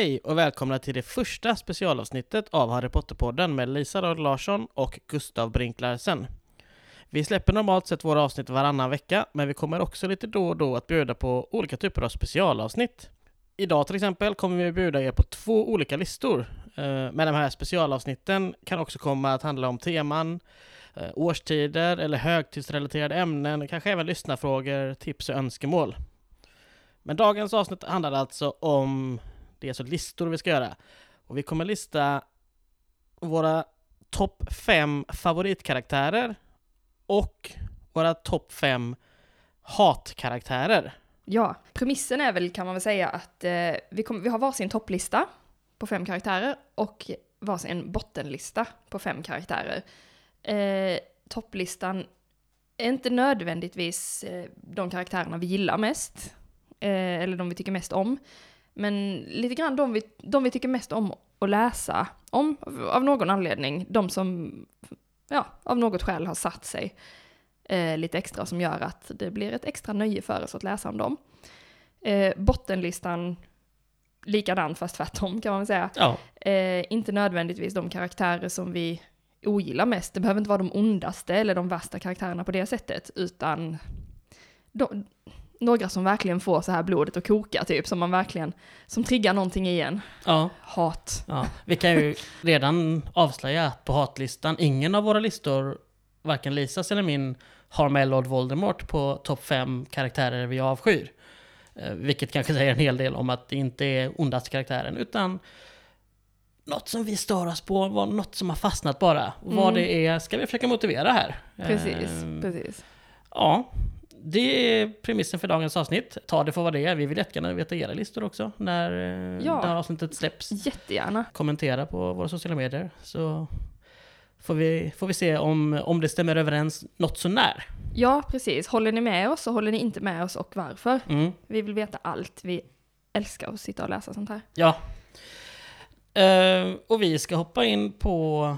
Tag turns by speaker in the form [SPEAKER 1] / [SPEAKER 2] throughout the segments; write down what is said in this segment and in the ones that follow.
[SPEAKER 1] Hej och välkomna till det första specialavsnittet av Harry Potter-podden med Lisa Rad Larsson och Gustav Brink Larsen. Vi släpper normalt sett våra avsnitt varannan vecka, men vi kommer också lite då och då att bjuda på olika typer av specialavsnitt. Idag till exempel kommer vi bjuda er på två olika listor. Eh, men de här specialavsnitten kan också komma att handla om teman, eh, årstider eller högtidsrelaterade ämnen, kanske även lyssnarfrågor, tips och önskemål. Men dagens avsnitt handlar alltså om det är alltså listor vi ska göra. Och vi kommer lista våra topp fem favoritkaraktärer och våra topp fem hatkaraktärer.
[SPEAKER 2] Ja, premissen är väl kan man väl säga att eh, vi, kommer, vi har varsin topplista på fem karaktärer och varsin bottenlista på fem karaktärer. Eh, topplistan är inte nödvändigtvis eh, de karaktärerna vi gillar mest, eh, eller de vi tycker mest om, men lite grann de vi, de vi tycker mest om att läsa om, av någon anledning. De som, ja, av något skäl har satt sig eh, lite extra som gör att det blir ett extra nöje för oss att läsa om dem. Eh, bottenlistan, likadant fast tvärtom kan man säga.
[SPEAKER 1] Ja,
[SPEAKER 2] Eh, inte nödvändigtvis de karaktärer som vi ogillar mest. Det behöver inte vara de ondaste eller de värsta karaktärerna på det sättet, utan de, några som verkligen får så här blodet att koka, typ, som man verkligen, som triggar någonting i en.
[SPEAKER 1] ja,
[SPEAKER 2] Hat.
[SPEAKER 1] ja. Vi kan ju redan avslöja att på hatlistan, ingen av våra listor, varken Lisas eller min, har med Lord Voldemort på topp fem karaktärer vi avskyr. Eh, Vilket kanske säger en hel del om att det inte är ondaste karaktären, utan något som vi stör oss på, var något som har fastnat bara. Och vad
[SPEAKER 2] Mm.
[SPEAKER 1] det är ska vi försöka motivera här.
[SPEAKER 2] Precis,
[SPEAKER 1] Eh,
[SPEAKER 2] precis.
[SPEAKER 1] Ja, det är premissen för dagens avsnitt. Ta det för vad det är. Vi vill jättegärna veta era listor också när eh,
[SPEAKER 2] Ja.
[SPEAKER 1] det här avsnittet släpps.
[SPEAKER 2] Jättegärna.
[SPEAKER 1] Kommentera på våra sociala medier så får vi, får vi se om, om det stämmer överens något sånär.
[SPEAKER 2] Ja, precis. Håller ni med oss och håller ni inte med oss och varför?
[SPEAKER 1] Mm.
[SPEAKER 2] Vi vill veta allt. Vi älskar att sitta och läsa sånt här.
[SPEAKER 1] Ja. Eh, och vi ska hoppa in på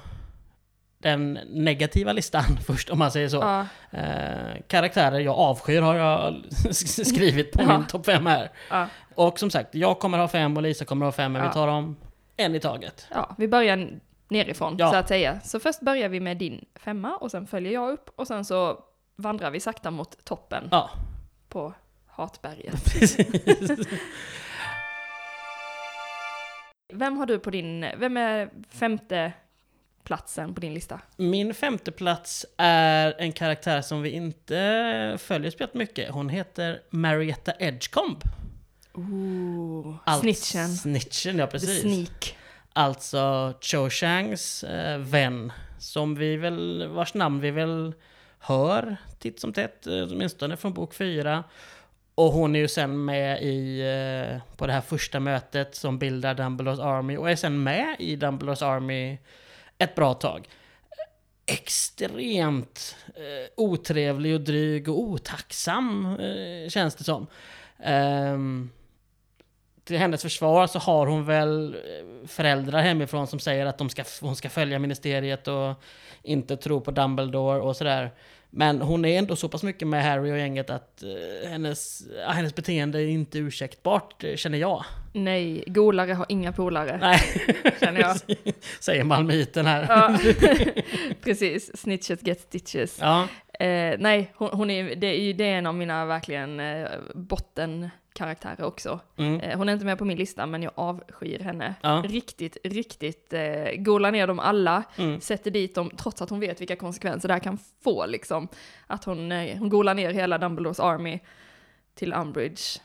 [SPEAKER 1] den negativa listan först om man säger så.
[SPEAKER 2] Ja,
[SPEAKER 1] Eh, karaktärer jag avskyr har jag skrivit på
[SPEAKER 2] Ja.
[SPEAKER 1] min topp fem här.
[SPEAKER 2] ja,
[SPEAKER 1] Och som sagt, jag kommer ha fem och Lisa kommer ha fem, men vi tar dem en i taget.
[SPEAKER 2] ja, vi börjar nerifrån så att säga. Så först börjar vi med din femma och sen följer jag upp och sen så vandrar vi sakta mot toppen på hatberget. Vem har du på din, vem är femte platsen på din lista?
[SPEAKER 1] Min femte plats är en karaktär som vi inte följer speciellt mycket. Hon heter Marietta Edgecomb.
[SPEAKER 2] Ooh,
[SPEAKER 1] Allt-
[SPEAKER 2] snitchen.
[SPEAKER 1] Snitchen, ja
[SPEAKER 2] The
[SPEAKER 1] precis.
[SPEAKER 2] sneak.
[SPEAKER 1] Alltså Cho Changs eh, vän. Som vi väl, vars namn vi väl hör titt som tätt, eh, åtminstone från bok fyra. Och hon är ju sen med i, eh, på det här första mötet som bildar Dumbledores Army och är sen med i Dumbledores Army ett bra tag. Extremt eh, otrevlig och dryg och otacksam eh, känns det som. Ehm, till hennes försvar så har hon väl eh, föräldrar hemifrån som säger att de ska, hon ska följa ministeriet och inte tro på Dumbledore och sådär. Men hon är ändå så pass mycket med Harry och gänget att eh, hennes, hennes beteende är inte ursäktbart, eh, känner jag.
[SPEAKER 2] Nej, golare har inga polare,
[SPEAKER 1] Nej,
[SPEAKER 2] känner jag.
[SPEAKER 1] säger malmöiten här.
[SPEAKER 2] Ja, precis. Snitches get stitches.
[SPEAKER 1] Ja,
[SPEAKER 2] Eh, nej, hon, hon är, det, är, det är en av mina verkligen eh, bottenkaraktärer också.
[SPEAKER 1] mm,
[SPEAKER 2] Eh, hon är inte med på min lista, men jag avskyr henne.
[SPEAKER 1] Ja.
[SPEAKER 2] Riktigt, riktigt eh, golar ner dem alla,
[SPEAKER 1] mm.
[SPEAKER 2] sätter dit dem, trots att hon vet vilka konsekvenser det här kan få liksom. Att hon, eh, hon golar ner hela Dumbledores Army till Umbridge.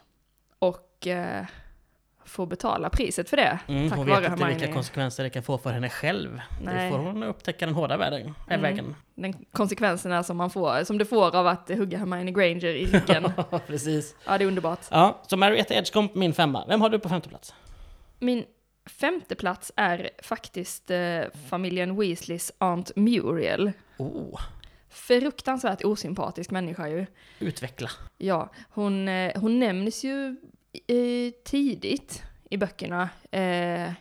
[SPEAKER 2] Och eh, får betala priset för det.
[SPEAKER 1] Mm, hon vet inte vilka konsekvenser det kan få för henne själv.
[SPEAKER 2] Nej.
[SPEAKER 1] Det får hon upptäcka den hårda vägen.
[SPEAKER 2] Mm.
[SPEAKER 1] vägen.
[SPEAKER 2] Den konsekvenserna som man får, som det får av att hugga Hermione Granger i ryggen.
[SPEAKER 1] Precis.
[SPEAKER 2] ja, det är underbart.
[SPEAKER 1] Ja, så Marietta Edgecomb, min femma. Vem har du på femte plats?
[SPEAKER 2] Min femte plats är faktiskt eh, familjen Weasleys Aunt Muriel.
[SPEAKER 1] Oh,
[SPEAKER 2] Fruktansvärt osympatisk människa ju.
[SPEAKER 1] utveckla.
[SPEAKER 2] Ja, hon, eh, hon nämns ju eh, tidigt i böckerna. Eh,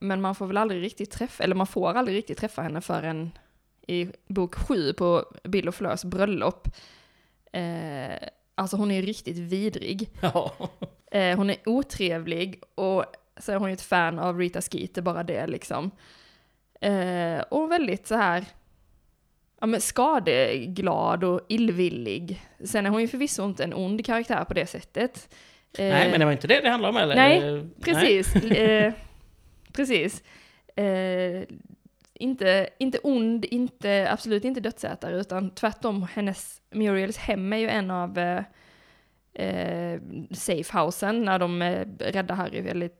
[SPEAKER 2] men man får väl aldrig riktigt träffa, eller man får aldrig riktigt träffa henne förrän i bok sju på Bill och Fleurs bröllop. Eh, alltså hon är ju riktigt vidrig.
[SPEAKER 1] Ja.
[SPEAKER 2] Eh, hon är otrevlig och så är hon ju ett fan av Rita Skeeter, bara det liksom. Eh, och väldigt så här, ja men skadeglad och illvillig. Sen är hon ju förvisso inte en ond karaktär på det sättet. Eh,
[SPEAKER 1] Nej, men det var inte det det handlade om eller?
[SPEAKER 2] Nej, Precis. eh, precis. Eh, inte, inte ond, inte, absolut inte dödsätare, utan tvärtom, hennes, Muriels hem är ju en av eh, eh, safehousen när de eh, räddar Harry, eller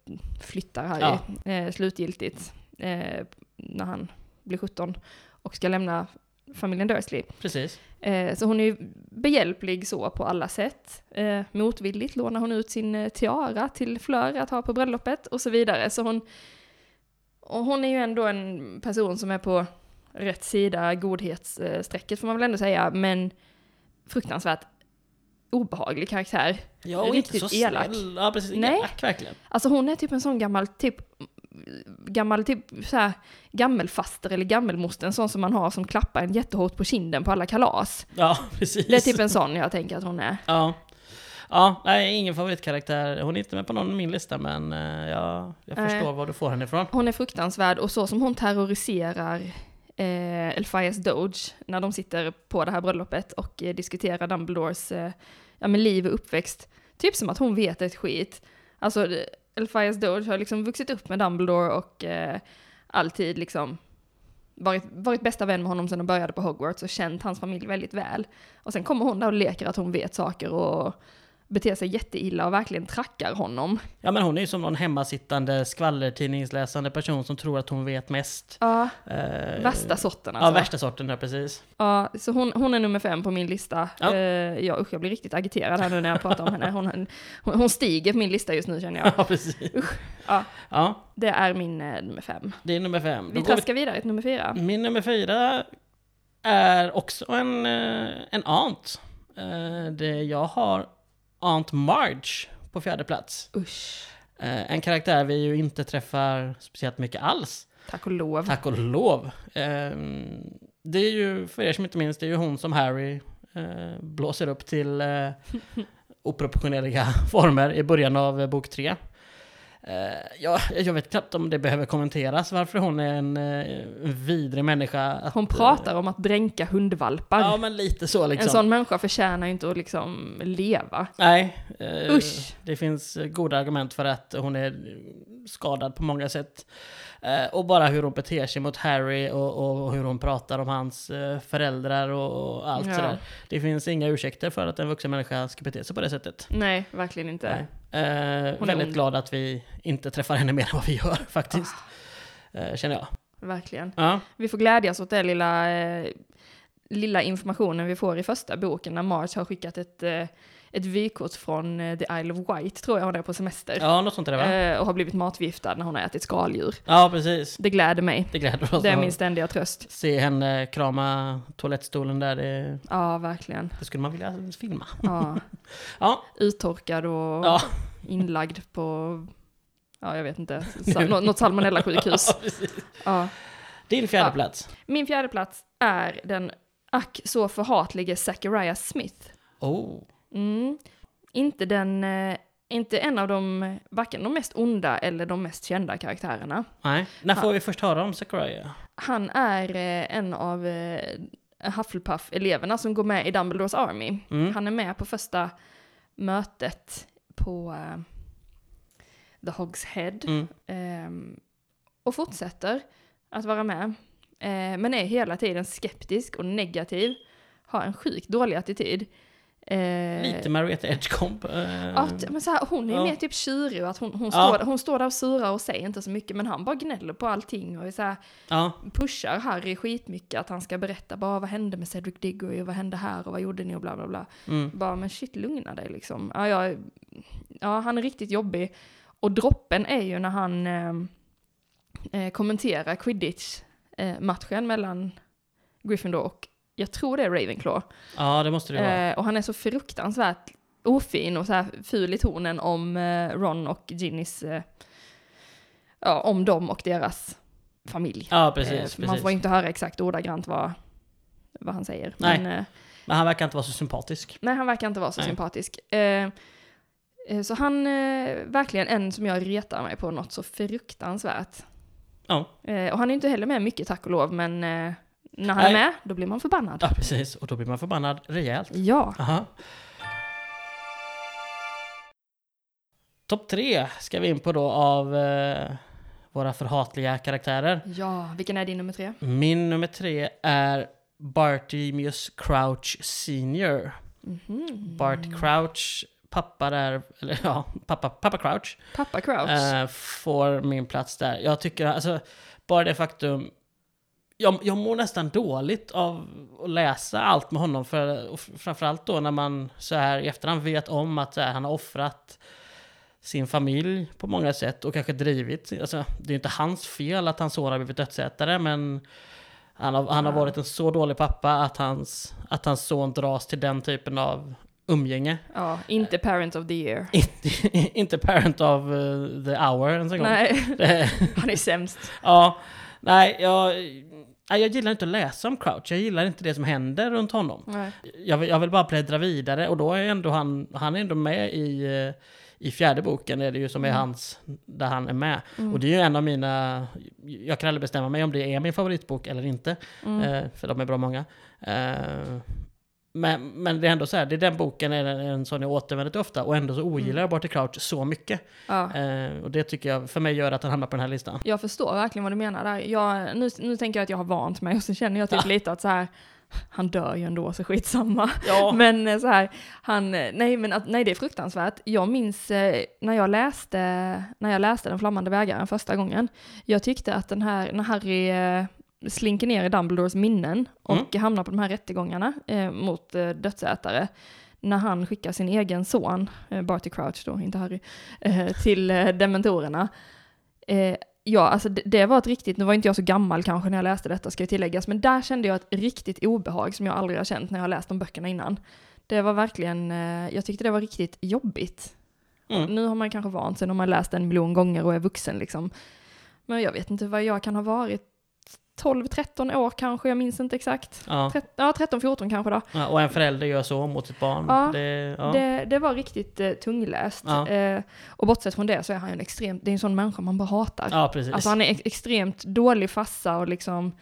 [SPEAKER 2] flyttar Harry eh, slutgiltigt, eh, när han blir 17 och ska lämna familjen Dursley.
[SPEAKER 1] Precis.
[SPEAKER 2] Eh, så hon är ju behjälplig så på alla sätt. Eh, motvilligt lånar hon ut sin eh, tiara till Fleur att ha på bröllopet och så vidare. Så hon, och hon är ju ändå en person som är på rätt sida godhetsstrecket får man väl ändå säga, men fruktansvärt obehaglig karaktär.
[SPEAKER 1] Ja, och inte
[SPEAKER 2] Riktigt
[SPEAKER 1] så
[SPEAKER 2] elak.
[SPEAKER 1] snäll. Ja, precis.
[SPEAKER 2] Nej.
[SPEAKER 1] Elak, verkligen.
[SPEAKER 2] Alltså hon är typ en sån gammal, typ gammal, typ såhär gammelfaster eller gammelmoster, en sån som man har som klappar en jättehårt på kinden på alla kalas.
[SPEAKER 1] Ja, precis.
[SPEAKER 2] Det är typ en sån jag tänker att hon är.
[SPEAKER 1] Ja. Ja, nej, ingen favoritkaraktär. Hon är inte med på någon av min lista, men eh, ja, jag förstår var du får henne ifrån.
[SPEAKER 2] Hon är fruktansvärd och så som hon terroriserar eh, Elphias Doge när de sitter på det här bröllopet och eh, diskuterar Dumbledores eh, ja, men liv och uppväxt. Typ som att hon vet ett skit. Alltså eh, Elphias Doge har liksom vuxit upp med Dumbledore och eh, alltid liksom varit, varit bästa vän med honom sedan de började på Hogwarts och känt hans familj väldigt väl. Och sen kommer hon där och leker att hon vet saker och beter sig jätteilla och verkligen trackar honom.
[SPEAKER 1] Ja, men hon är ju som någon hemmasittande skvallertidningsläsande person som tror att hon vet mest.
[SPEAKER 2] Ja,
[SPEAKER 1] Eh,
[SPEAKER 2] värsta sorten
[SPEAKER 1] Ja,
[SPEAKER 2] alltså.
[SPEAKER 1] värsta sorten där, precis.
[SPEAKER 2] Ja, så hon, hon är nummer fem på min lista.
[SPEAKER 1] Ja.
[SPEAKER 2] Ja. ja, usch, jag blir riktigt agiterad här nu när jag pratar om henne. Hon, hon, hon stiger på min lista just nu känner jag.
[SPEAKER 1] Ja, precis.
[SPEAKER 2] Ja,
[SPEAKER 1] Ja,
[SPEAKER 2] det är min eh, nummer fem.
[SPEAKER 1] det är nummer fem.
[SPEAKER 2] Vi
[SPEAKER 1] Då går
[SPEAKER 2] traskar vidare till nummer fyra.
[SPEAKER 1] Min nummer fyra är också en, eh, en ant. Eh, Det, jag har Aunt Marge på fjärde plats.
[SPEAKER 2] Usch,
[SPEAKER 1] Eh, En karaktär vi ju inte träffar speciellt mycket alls.
[SPEAKER 2] tack och lov.
[SPEAKER 1] Tack och lov. Ehm, Det är ju, för er som inte minns, det är ju hon som Harry eh, blåser upp till eh, oproportionerliga former i början av eh, bok tre. Eh, ja, jag vet knappt om det behöver kommenteras varför hon är en eh, vidrig människa. Att,
[SPEAKER 2] Hon pratar om att dränka hundvalpar.
[SPEAKER 1] Ja, men lite så liksom.
[SPEAKER 2] En sån människa förtjänar ju inte att liksom leva.
[SPEAKER 1] Nej, eh,
[SPEAKER 2] Usch.
[SPEAKER 1] det finns eh, goda argument för att hon är skadad på många sätt. Eh, och bara hur hon beter sig mot Harry och, och hur hon pratar om hans eh, föräldrar och, och allt
[SPEAKER 2] Ja.
[SPEAKER 1] sådär. Det finns inga ursäkter för att en vuxen människa ska bete sig på det sättet.
[SPEAKER 2] Nej, verkligen inte.
[SPEAKER 1] Nej. Eh, väldigt
[SPEAKER 2] ond.
[SPEAKER 1] glad att vi inte träffar henne mer än vad vi gör faktiskt. Eh, känner jag.
[SPEAKER 2] Verkligen.
[SPEAKER 1] Ja,
[SPEAKER 2] Vi får glädjas åt den lilla, eh, lilla informationen vi får i första boken när Mars har skickat ett, eh, ett vykort från eh, The Isle of Wight, tror jag hon är på semester.
[SPEAKER 1] ja något sånt är det va?
[SPEAKER 2] Eh, och har blivit matförgiftad när hon har ätit skaldjur.
[SPEAKER 1] Ja, precis.
[SPEAKER 2] Det gläder mig.
[SPEAKER 1] Det gläder oss
[SPEAKER 2] Det är min ständiga tröst.
[SPEAKER 1] se henne krama toalettstolen där. Det,
[SPEAKER 2] Ja, verkligen.
[SPEAKER 1] det skulle man vilja filma.
[SPEAKER 2] Ja.
[SPEAKER 1] Ja,
[SPEAKER 2] Uttorkad och
[SPEAKER 1] ja.
[SPEAKER 2] inlagd på, ja jag vet inte, något salmonella-sjukhus.
[SPEAKER 1] ja.
[SPEAKER 2] Ja.
[SPEAKER 1] Din fjärde
[SPEAKER 2] Ja.
[SPEAKER 1] plats.
[SPEAKER 2] Min fjärde plats är den ack så förhatlige Zachariah Smith.
[SPEAKER 1] Oh.
[SPEAKER 2] Mm. Inte den, eh, inte en av de, varken de mest onda eller de mest kända karaktärerna.
[SPEAKER 1] Nej. När får
[SPEAKER 2] Ja.
[SPEAKER 1] vi först höra om Zachariah?
[SPEAKER 2] Han är eh, en av eh, Hufflepuff-eleverna som går med i Dumbledores Army.
[SPEAKER 1] Mm.
[SPEAKER 2] Han är med på första mötet på eh, The Hog's Head.
[SPEAKER 1] Mm.
[SPEAKER 2] Ehm, och fortsätter att vara med. Eh, men är hela tiden skeptisk och negativ. Har en sjukt dålig attityd. Eh,
[SPEAKER 1] Lite Marietta Edgecomb. Eh,
[SPEAKER 2] Att, men så här, hon är
[SPEAKER 1] Ja.
[SPEAKER 2] mer typ tjurig att hon, hon,
[SPEAKER 1] Ja.
[SPEAKER 2] står, hon står där och surar och säger inte så mycket men han bara gnäller på allting och är så här,
[SPEAKER 1] ja.
[SPEAKER 2] pushar Harry skitmycket att han ska berätta bara vad hände med Cedric Diggory och vad hände här och vad gjorde ni och bla bla bla.
[SPEAKER 1] Mm.
[SPEAKER 2] Bara men shit lugna dig liksom. Ja, ja, ja han är riktigt jobbig. Och droppen är ju när han eh, eh, kommenterar Quidditch-matchen mellan Gryffindor och jag tror det är Ravenclaw.
[SPEAKER 1] ja, det måste det vara.
[SPEAKER 2] Eh, och han är så fruktansvärt ofin och så här ful i tonen om eh, Ron och Ginnys, eh, ja, om dem och deras familj.
[SPEAKER 1] ja, precis.
[SPEAKER 2] Eh,
[SPEAKER 1] precis.
[SPEAKER 2] Man får inte höra exakt ordagrant vad, vad han säger.
[SPEAKER 1] Nej.
[SPEAKER 2] Men, eh,
[SPEAKER 1] Men han verkar inte vara så sympatisk.
[SPEAKER 2] nej, han verkar inte vara så
[SPEAKER 1] Nej.
[SPEAKER 2] sympatisk. Eh, Så han är verkligen en som jag retar mig på något så fruktansvärt.
[SPEAKER 1] Ja.
[SPEAKER 2] Och han är inte heller med mycket tack och lov, men när han
[SPEAKER 1] Nej.
[SPEAKER 2] är med, då blir man förbannad.
[SPEAKER 1] ja, precis. Och då blir man förbannad rejält.
[SPEAKER 2] Ja.
[SPEAKER 1] Aha. Topp tre ska vi in på då av eh, våra förhatliga karaktärer.
[SPEAKER 2] Ja, vilken är din nummer tre?
[SPEAKER 1] Min nummer tre är Bartemius Crouch Senior.
[SPEAKER 2] Mhm.
[SPEAKER 1] Bart Crouch, pappa där, eller ja, pappa, pappa Crouch,
[SPEAKER 2] Pappa Crouch.
[SPEAKER 1] eh, får min plats där. Jag tycker, alltså, bara det faktum, jag, jag mår nästan dåligt av att läsa allt med honom, för, och framförallt då när man så här i efterhand vet om att här, han har offrat sin familj på många sätt och kanske drivit, alltså, det är ju inte hans fel att hans son har blivit dödsätare, men han har, han har varit en så dålig pappa att hans, att hans son dras till den typen av umgänge.
[SPEAKER 2] ja, inte Parent of the Year.
[SPEAKER 1] Inte, inte parent of uh, the hour ens en gång.
[SPEAKER 2] Nej, han är sämst.
[SPEAKER 1] ja, nej, jag, jag gillar inte att läsa om Crouch. Jag gillar inte det som händer runt honom.
[SPEAKER 2] Nej.
[SPEAKER 1] Jag vill, jag vill bara bläddra vidare och då är ändå han, han är ändå med i, eh, i fjärde boken, är det ju som är
[SPEAKER 2] Mm.
[SPEAKER 1] hans, där han är med.
[SPEAKER 2] Mm.
[SPEAKER 1] Och det är ju en av mina, jag kan aldrig bestämma mig om det är min favoritbok eller inte.
[SPEAKER 2] Mm.
[SPEAKER 1] Eh, för de är bra många. Eh, men, men det är ändå så här, det är den boken är en, en sån jag återvänder till ofta och ändå så ogillar
[SPEAKER 2] Mm.
[SPEAKER 1] jag Barty Crouch så mycket.
[SPEAKER 2] Ja.
[SPEAKER 1] Eh, och det tycker jag, för mig gör att han hamnar på den här listan.
[SPEAKER 2] Jag förstår verkligen vad du menar där. Jag, nu, nu tänker jag att jag har vant mig och så känner jag typ
[SPEAKER 1] Ja.
[SPEAKER 2] lite att så här, han dör ju ändå så skitsamma.
[SPEAKER 1] Ja.
[SPEAKER 2] Men eh, så här, han, nej men att, nej det är fruktansvärt. Jag minns eh, när jag läste, när jag läste Den flammande bägaren första gången. Jag tyckte att den här, när Harry eh, slinker ner i Dumbledores minnen och hamnar på de här rättegångarna eh, mot eh, dödsätare. När han skickar sin egen son, eh, Barty Crouch då, inte Harry, eh, till eh, dementorerna. Eh, ja, alltså det, det var ett riktigt, nu var inte jag så gammal kanske när jag läste detta ska ju tilläggas, men där kände jag ett riktigt obehag som jag aldrig har känt när jag har läst de böckerna innan. Det var verkligen, eh, jag tyckte det var riktigt jobbigt.
[SPEAKER 1] Mm.
[SPEAKER 2] Nu har man kanske vant sig när man läst en miljon gånger och är vuxen liksom. Men jag vet inte vad jag kan ha varit, 12-13 år kanske, jag minns inte exakt.
[SPEAKER 1] Ja.
[SPEAKER 2] Ja, 13-14 kanske då.
[SPEAKER 1] Ja, och en förälder gör så mot sitt barn.
[SPEAKER 2] Ja,
[SPEAKER 1] det, ja.
[SPEAKER 2] Det, det var riktigt eh, tungläst. Eh, och bortsett från det så är han ju en extremt, det är en sån människa man bara hatar.
[SPEAKER 1] ja, precis.
[SPEAKER 2] Alltså han är ex- extremt dålig fassa och liksom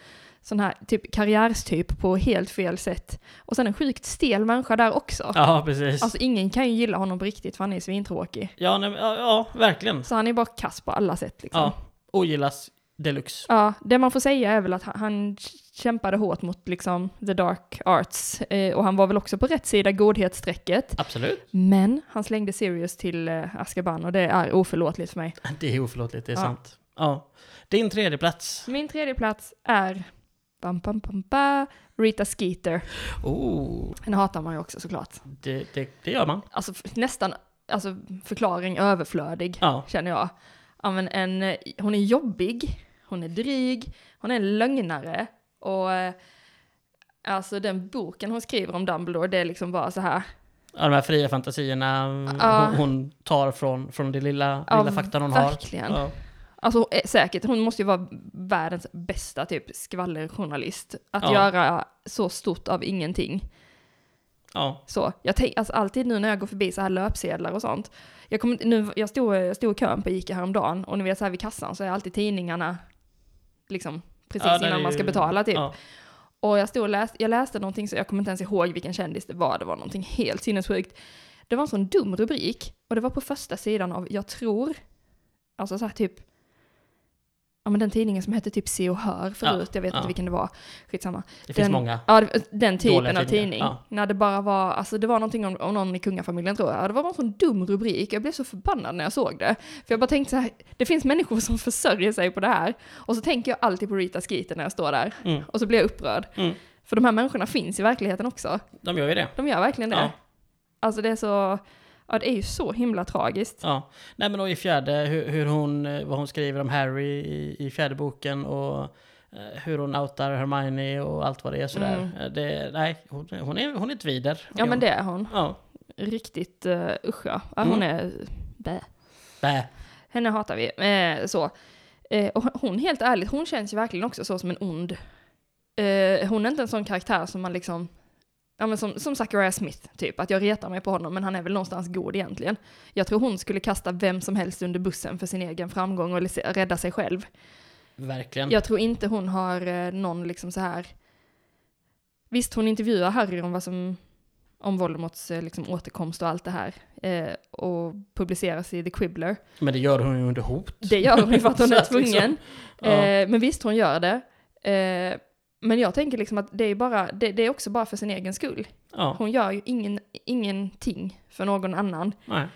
[SPEAKER 2] sån här typ karriärstyp på helt fel sätt. Och sen en sjukt stel människa där också.
[SPEAKER 1] ja, precis.
[SPEAKER 2] Alltså ingen kan ju gilla honom på riktigt för han är svintråkig.
[SPEAKER 1] ja, nej, ja, ja, verkligen.
[SPEAKER 2] Så han är bara kass på alla sätt liksom.
[SPEAKER 1] Ja, ogillas deluxe.
[SPEAKER 2] Ja, det man får säga är väl att han, kämpade hårt mot liksom the dark arts. Eh, och han var väl också på rätt sida godhetsstrecket.
[SPEAKER 1] Absolut.
[SPEAKER 2] Men han slängde Sirius till eh, Azkaban och det är oförlåtligt för mig.
[SPEAKER 1] Det är oförlåtligt, det är
[SPEAKER 2] Ja.
[SPEAKER 1] sant. Ja. Din tredje plats.
[SPEAKER 2] Min tredje plats är bam, bam, bam, ba, Rita Skeeter.
[SPEAKER 1] Oh,
[SPEAKER 2] Henne hatar man ju också såklart.
[SPEAKER 1] det, det, det gör man.
[SPEAKER 2] Alltså nästan, alltså förklaring överflödig
[SPEAKER 1] Ja.
[SPEAKER 2] känner jag. Ja, men en, eh, hon är jobbig, hon är dryg, hon är en lögnare och eh, alltså den boken hon skriver om Dumbledore, det är liksom bara så här.
[SPEAKER 1] Ja, de här fria fantasierna
[SPEAKER 2] Ja.
[SPEAKER 1] hon, hon tar från, från det lilla,
[SPEAKER 2] Ja,
[SPEAKER 1] lilla faktan hon
[SPEAKER 2] verkligen.
[SPEAKER 1] har. Ja.
[SPEAKER 2] Alltså eh, säkert, hon måste ju vara världens bästa typ skvallerjournalist. Att
[SPEAKER 1] Ja.
[SPEAKER 2] göra så stort av ingenting.
[SPEAKER 1] Ja.
[SPEAKER 2] Så, jag tänk, alltså alltid nu när jag går förbi så här löpsedlar och sånt. Jag, kom, nu, jag, stod, jag stod i kön på Ica häromdagen och ni vet så här vid kassan så är alltid tidningarna liksom precis
[SPEAKER 1] Ja,
[SPEAKER 2] innan man ska betala typ.
[SPEAKER 1] Ja.
[SPEAKER 2] Och jag stod och läste, jag läste någonting så jag kommer inte ens ihåg vilken kändis det var, det var någonting helt sinnessjukt. Det var en sån dum rubrik och det var på första sidan av, jag tror, alltså så här typ, ja men den tidningen som hette typ Se och Hör förut, jag vet
[SPEAKER 1] ja.
[SPEAKER 2] inte vilken det var, skitsamma.
[SPEAKER 1] Det finns
[SPEAKER 2] Den-
[SPEAKER 1] många.
[SPEAKER 2] Ja, den typen av tidning.
[SPEAKER 1] ja.
[SPEAKER 2] När det bara var, alltså det var någonting om, om någon i kungafamiljen tror jag. Det var bara en sån dum rubrik. Jag blev så förbannad när jag såg det. För jag bara tänkte så här, det finns människor som försörjer sig på det här. Och så tänker jag alltid på Rita Skeeter när jag står där.
[SPEAKER 1] Mm.
[SPEAKER 2] Och så blir jag upprörd.
[SPEAKER 1] Mm.
[SPEAKER 2] För de här människorna finns i verkligheten också.
[SPEAKER 1] De gör ju det.
[SPEAKER 2] De gör verkligen det.
[SPEAKER 1] Ja.
[SPEAKER 2] Alltså det är så, ja det är ju så himla tragiskt.
[SPEAKER 1] Ja. Nej men då i fjärde, hur, hur hon, eh, vad hon skriver om Harry i, i fjärde boken och eh, hur hon outar Hermione och allt vad det är sådär.
[SPEAKER 2] Mm.
[SPEAKER 1] Eh, Det, nej, hon, hon, är, hon är ett vider.
[SPEAKER 2] Ja men det är hon.
[SPEAKER 1] Ja.
[SPEAKER 2] Riktigt uh, usch ja. ja
[SPEAKER 1] Mm.
[SPEAKER 2] Hon är, bä.
[SPEAKER 1] Bä.
[SPEAKER 2] Henne hatar vi. Eh, så. Eh, och hon, helt ärligt, hon känns ju verkligen också så som en ond. Eh, hon är inte en sån karaktär som man liksom ja men som, som Zachariah Smith, typ. Att jag retar mig på honom, men han är väl någonstans god egentligen. Jag tror hon skulle kasta vem som helst under bussen för sin egen framgång och rädda sig själv.
[SPEAKER 1] Verkligen.
[SPEAKER 2] Jag tror inte hon har eh, någon liksom så här... Visst, hon intervjuar Harry om vad som... Om Voldemorts eh, liksom, återkomst och allt det här. Eh, och publiceras i The Quibbler.
[SPEAKER 1] Men det gör hon ju under hot.
[SPEAKER 2] Det gör hon ju för att hon är
[SPEAKER 1] att liksom-
[SPEAKER 2] tvungen.
[SPEAKER 1] Ja.
[SPEAKER 2] Eh, men visst, hon gör det. Eh, men jag tänker liksom att det är, bara, det, det är också bara för sin egen skull.
[SPEAKER 1] ja.
[SPEAKER 2] Hon gör ju ingen, ingenting för någon annan.
[SPEAKER 1] Nej.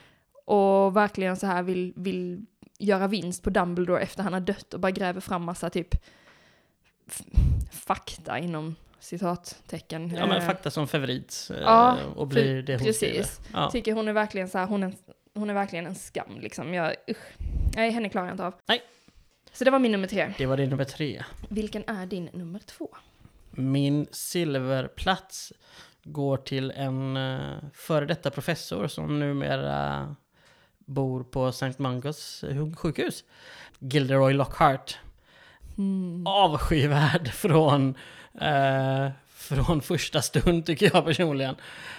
[SPEAKER 2] Och verkligen så här vill, vill göra vinst på Dumbledore efter han har dött och bara gräver fram massa typ fakta inom citattecken.
[SPEAKER 1] Ja men
[SPEAKER 2] Eh,
[SPEAKER 1] fakta som förvrids eh,
[SPEAKER 2] Ja,
[SPEAKER 1] och blir det hon
[SPEAKER 2] precis.
[SPEAKER 1] skriver. Ja.
[SPEAKER 2] Tycker hon är verkligen så här, hon är, hon är verkligen en skam liksom. Jag, usch. Nej, henne klarar jag inte av.
[SPEAKER 1] Nej.
[SPEAKER 2] Så det var min nummer tre.
[SPEAKER 1] Det var din nummer tre.
[SPEAKER 2] Vilken är din nummer två?
[SPEAKER 1] Min silverplats går till en uh, före detta professor som numera bor på St. Mungos sjukhus. Gilderoy Lockhart.
[SPEAKER 2] Mm.
[SPEAKER 1] Avskyvärd från, eh, från första stund tycker jag personligen.